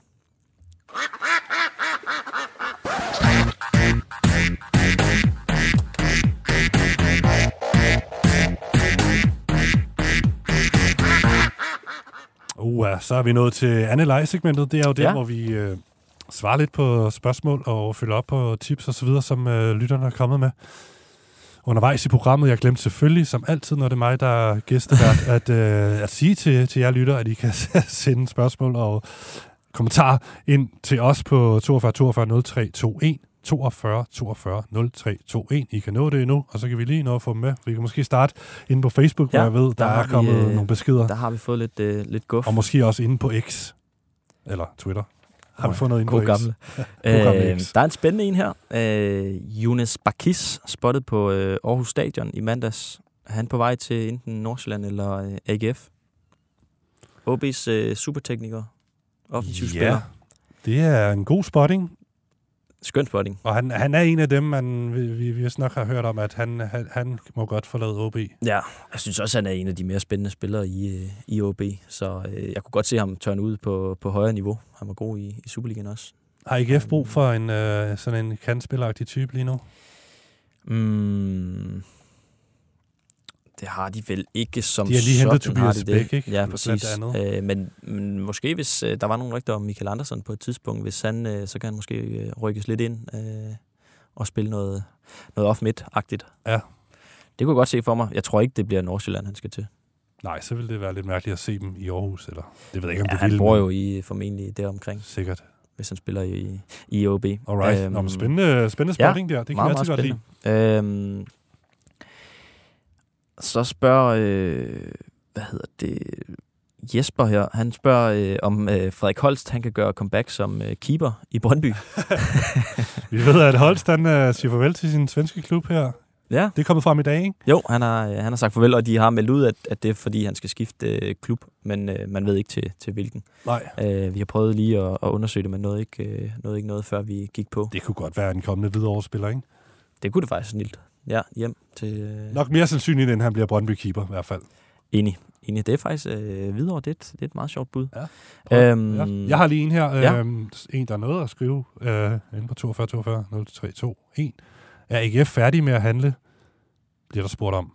Uh, så er vi nået til andet lejesegmentet. Det er jo der, Ja. ja. hvor vi øh, svarer lidt på spørgsmål og følger op på tips og så videre, som øh, lytterne er kommet med. Undervejs i programmet, jeg glemte selvfølgelig, som altid, når det er mig, der er gæstevært, at, øh, at sige til, til jer lytter, at I kan sende spørgsmål og kommentarer ind til os på 42 42 03 21. 42 42 03 21. I kan nå det endnu, og så kan vi lige nå at få dem med. Vi kan måske starte inde på Facebook, ja, hvor jeg ved, der, har er kommet vi, øh, nogle beskeder. Der har vi fået lidt, øh, lidt guf. Og måske også inde på X. Eller Twitter. Har vi fået noget inde på gamle. X? Gamle øh, X. der er en spændende en her. Øh, Younes Bakis spottet på øh, Aarhus Stadion i mandags. Er han på vej til enten Nordsjælland eller øh, AGF? OB's øh, supertekniker. Offensiv Ja, spiller. det er en god spotting. Skøn spotting. Og han, han er en af dem, man, vi, vi, vi nok har hørt om, at han, han, han må godt forlade OB. Ja, jeg synes også, han er en af de mere spændende spillere i, øh, i OB. Så øh, jeg kunne godt se ham tørne ud på, på højere niveau. Han var god i, i Superligaen også. Har IGF brug for en øh, sådan en kandspilleragtig type lige nu? Mm, det har de vel ikke som De har lige hentet sådan, Tobias de det. Bæk, ikke? Ja, præcis. Øh, men, men måske hvis øh, der var nogle rygter om Michael Andersen på et tidspunkt, hvis han, øh, så kan han måske øh, rykkes lidt ind øh, og spille noget, noget off-mid-agtigt. Ja. Det kunne jeg godt se for mig. Jeg tror ikke, det bliver Nordsjælland, han skal til. Nej, så vil det være lidt mærkeligt at se dem i Aarhus. Eller, det ved jeg ikke, om Ja, det han vil, bor jo i, formentlig deromkring. Sikkert. Hvis han spiller i, i OB. Alright. Nå, men spændende- spændende spotting der. Det kan meget, altid meget godt spændende. Øhm, så spørger, øh, hvad hedder det, Jesper her, han spørger, øh, om øh, Frederik Holst, han kan gøre comeback som øh, keeper i Brøndby. Vi ved, at Holst han, øh, siger farvel til sin svenske klub her. Ja. Det er kommet frem i dag, ikke? Jo, han har, øh, han har sagt farvel, og de har meldt ud, at, at det er, fordi han skal skifte øh, klub, men øh, man ved ikke til, til hvilken. Nej. Øh, vi har prøvet lige at, at undersøge det, men noget ikke, øh, noget ikke noget, før vi gik på. Det kunne godt være en kommende videre ikke? Det kunne det faktisk snilt. Ja, hjem til... Øh, Nok mere sandsynligt, end han bliver Brøndby-keeper i hvert fald. Enig. Enig. Det er faktisk øh, videre. Det er, et, det er et meget sjovt bud. Ja. Øhm, ja. Jeg har lige en her. Ja. Øhm, en, der er noget at skrive øh, inde på 42 42 03 21. Er AGF færdig med at handle? Bliver der spurgt om.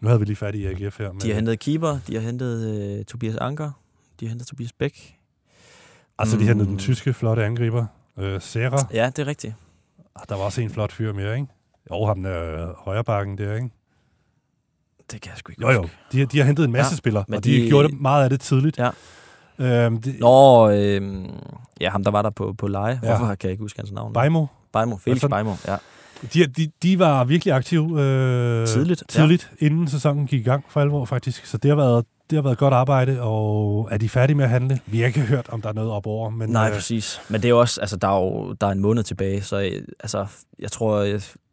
Nu havde vi lige færdig i AGF her. De har hentet keeper, de har hentet øh, Tobias Anker, de har hentet Tobias Bæk. Altså, de har hentet den tyske flotte angriber. Øh, Serra. Ja, det er rigtigt. Ah, Der var også en flot fyr mere, ikke? Jo, ham der øh, højrebakken der, ikke? Det kan jeg sgu ikke Jo, jo. De, har- de har hentet en masse Ja, ja, spillere, men og de, de- gjorde det meget af det tidligt. Ja. Øhm, det, Nå, øh, ja, ham der var der på, på leje. Ja. Hvorfor kan jeg ikke huske hans navn? Bejmo. Bejmo, Felix Altså- Bejmo, ja. De, de, de var virkelig aktive øh, Tidligt, ja. tidligt inden sæsonen gik i gang for alvor, faktisk. Så det har været, det har været godt arbejde, og er de færdige med at handle? Vi har ikke hørt, om der er noget op over. Men, Nej, øh, præcis. Men det er også, altså, der er jo der er en måned tilbage, så altså, jeg tror,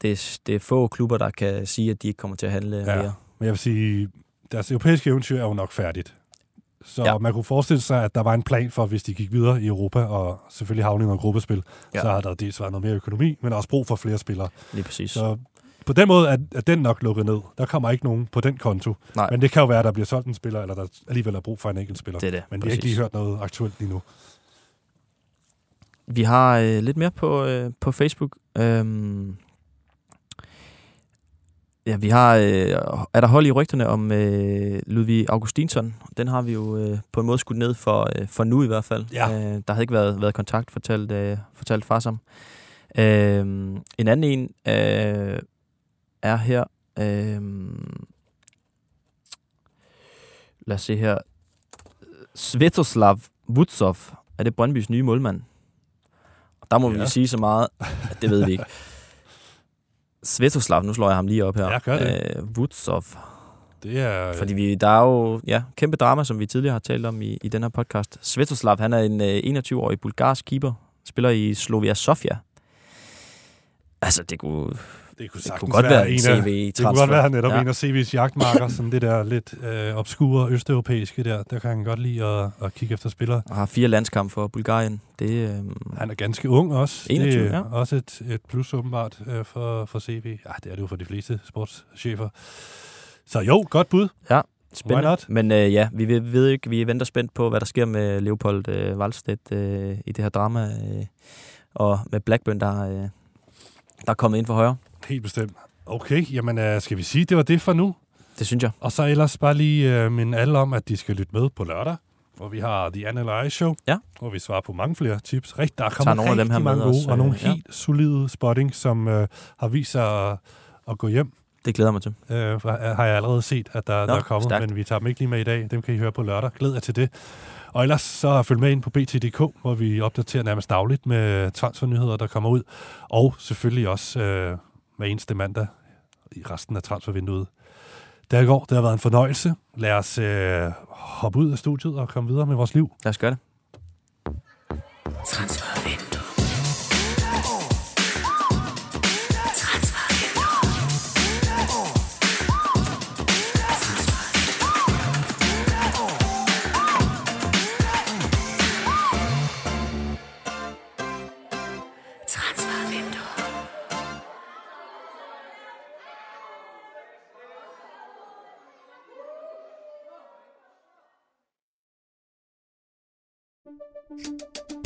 det, er- det er få klubber, der kan sige, at de ikke kommer til at handle Ja, mere. men jeg vil sige, deres europæiske eventyr er jo nok færdigt. Så Ja. man kunne forestille sig, at der var en plan for, hvis de gik videre i Europa, og selvfølgelig havne i noget gruppespil, ja. så har der dels været noget mere økonomi, men også brug for flere spillere. Lige præcis. Så på den måde er, er den nok lukket ned. Der kommer ikke nogen på den konto. Nej. Men det kan jo være, at der bliver solgt en spiller, eller der alligevel er brug for en enkelt spiller. Det er det, Men vi har ikke præcis. lige hørt noget aktuelt lige nu. Vi har øh, lidt mere på, øh, på Facebook. Øhm, ja, vi har... Øh, er der hold i rygterne om øh, Ludvig Augustinsson? Den har vi jo øh, på en måde skudt ned for, øh, for nu i hvert fald. Ja. Øh, der havde ikke været, været kontakt, fortalt, øh, fortalt far som. Øh, en anden en øh, er her... Øh, lad os se her. Svetoslav Vutsov. Er det Brøndbys nye målmand? Og der må ja. Ja. vi sige så meget, at det ved vi ikke. Svetoslav, nu slår jeg ham lige op her. Ja, gør det. Øh, Vutsov. Det er... Fordi vi, der er jo ja, kæmpe drama, som vi tidligere har talt om i, i den her podcast. Svetoslav, han er en øh, 21-årig bulgarsk keeper, spiller i Slovia Sofia. Altså, det kunne, Det kunne, det kunne godt være en en af, CV Det kunne godt være netop ja. en af CV's jagtmarker, sådan det der lidt øh, obskure østeuropæiske der. Der kan han godt lide at, at kigge efter spillere. Og har fire landskampe for Bulgarien. Det, øh, Han er ganske ung også. 21, det er ja. også et, et plus åbenbart øh, for, for CV. Ja, det er det jo for de fleste sportschefer. Så jo, godt bud. Ja, spændende. Men øh, ja, vi ved, ved ikke, vi venter spændt på, hvad der sker med Leopold øh, Wallstedt øh, i det her drama. Øh, og med Blackburn, der, øh, der er kommet ind for højre. Helt bestemt. Okay, jamen øh, skal vi sige, det var det for nu? Det synes jeg. Og så ellers bare lige øh, minde alle om, at de skal lytte med på lørdag, hvor vi har The Analyze Show, Ja. hvor vi svarer på mange flere tips. Rigt, der er kommet nogle af dem her mange gode, også, og nogle øh, ja. helt solide spotting, som øh, har vist sig at, at gå hjem. Det glæder jeg mig til. Øh, har har jeg allerede set, at der, Nå, der er kommet, stærkt. men vi tager dem ikke lige med i dag. Dem kan I høre på lørdag. Glæd jer til det. Og ellers så følg med ind på BT.dk, hvor vi opdaterer nærmest dagligt med transfernyheder, der kommer ud. Og selvfølgelig også øh, hver eneste mandag i resten af transfervinduet. Der går, det har været en fornøjelse. Lad os øh, hoppe ud af studiet og komme videre med vores liv. Lad os gøre det. Transfervindue.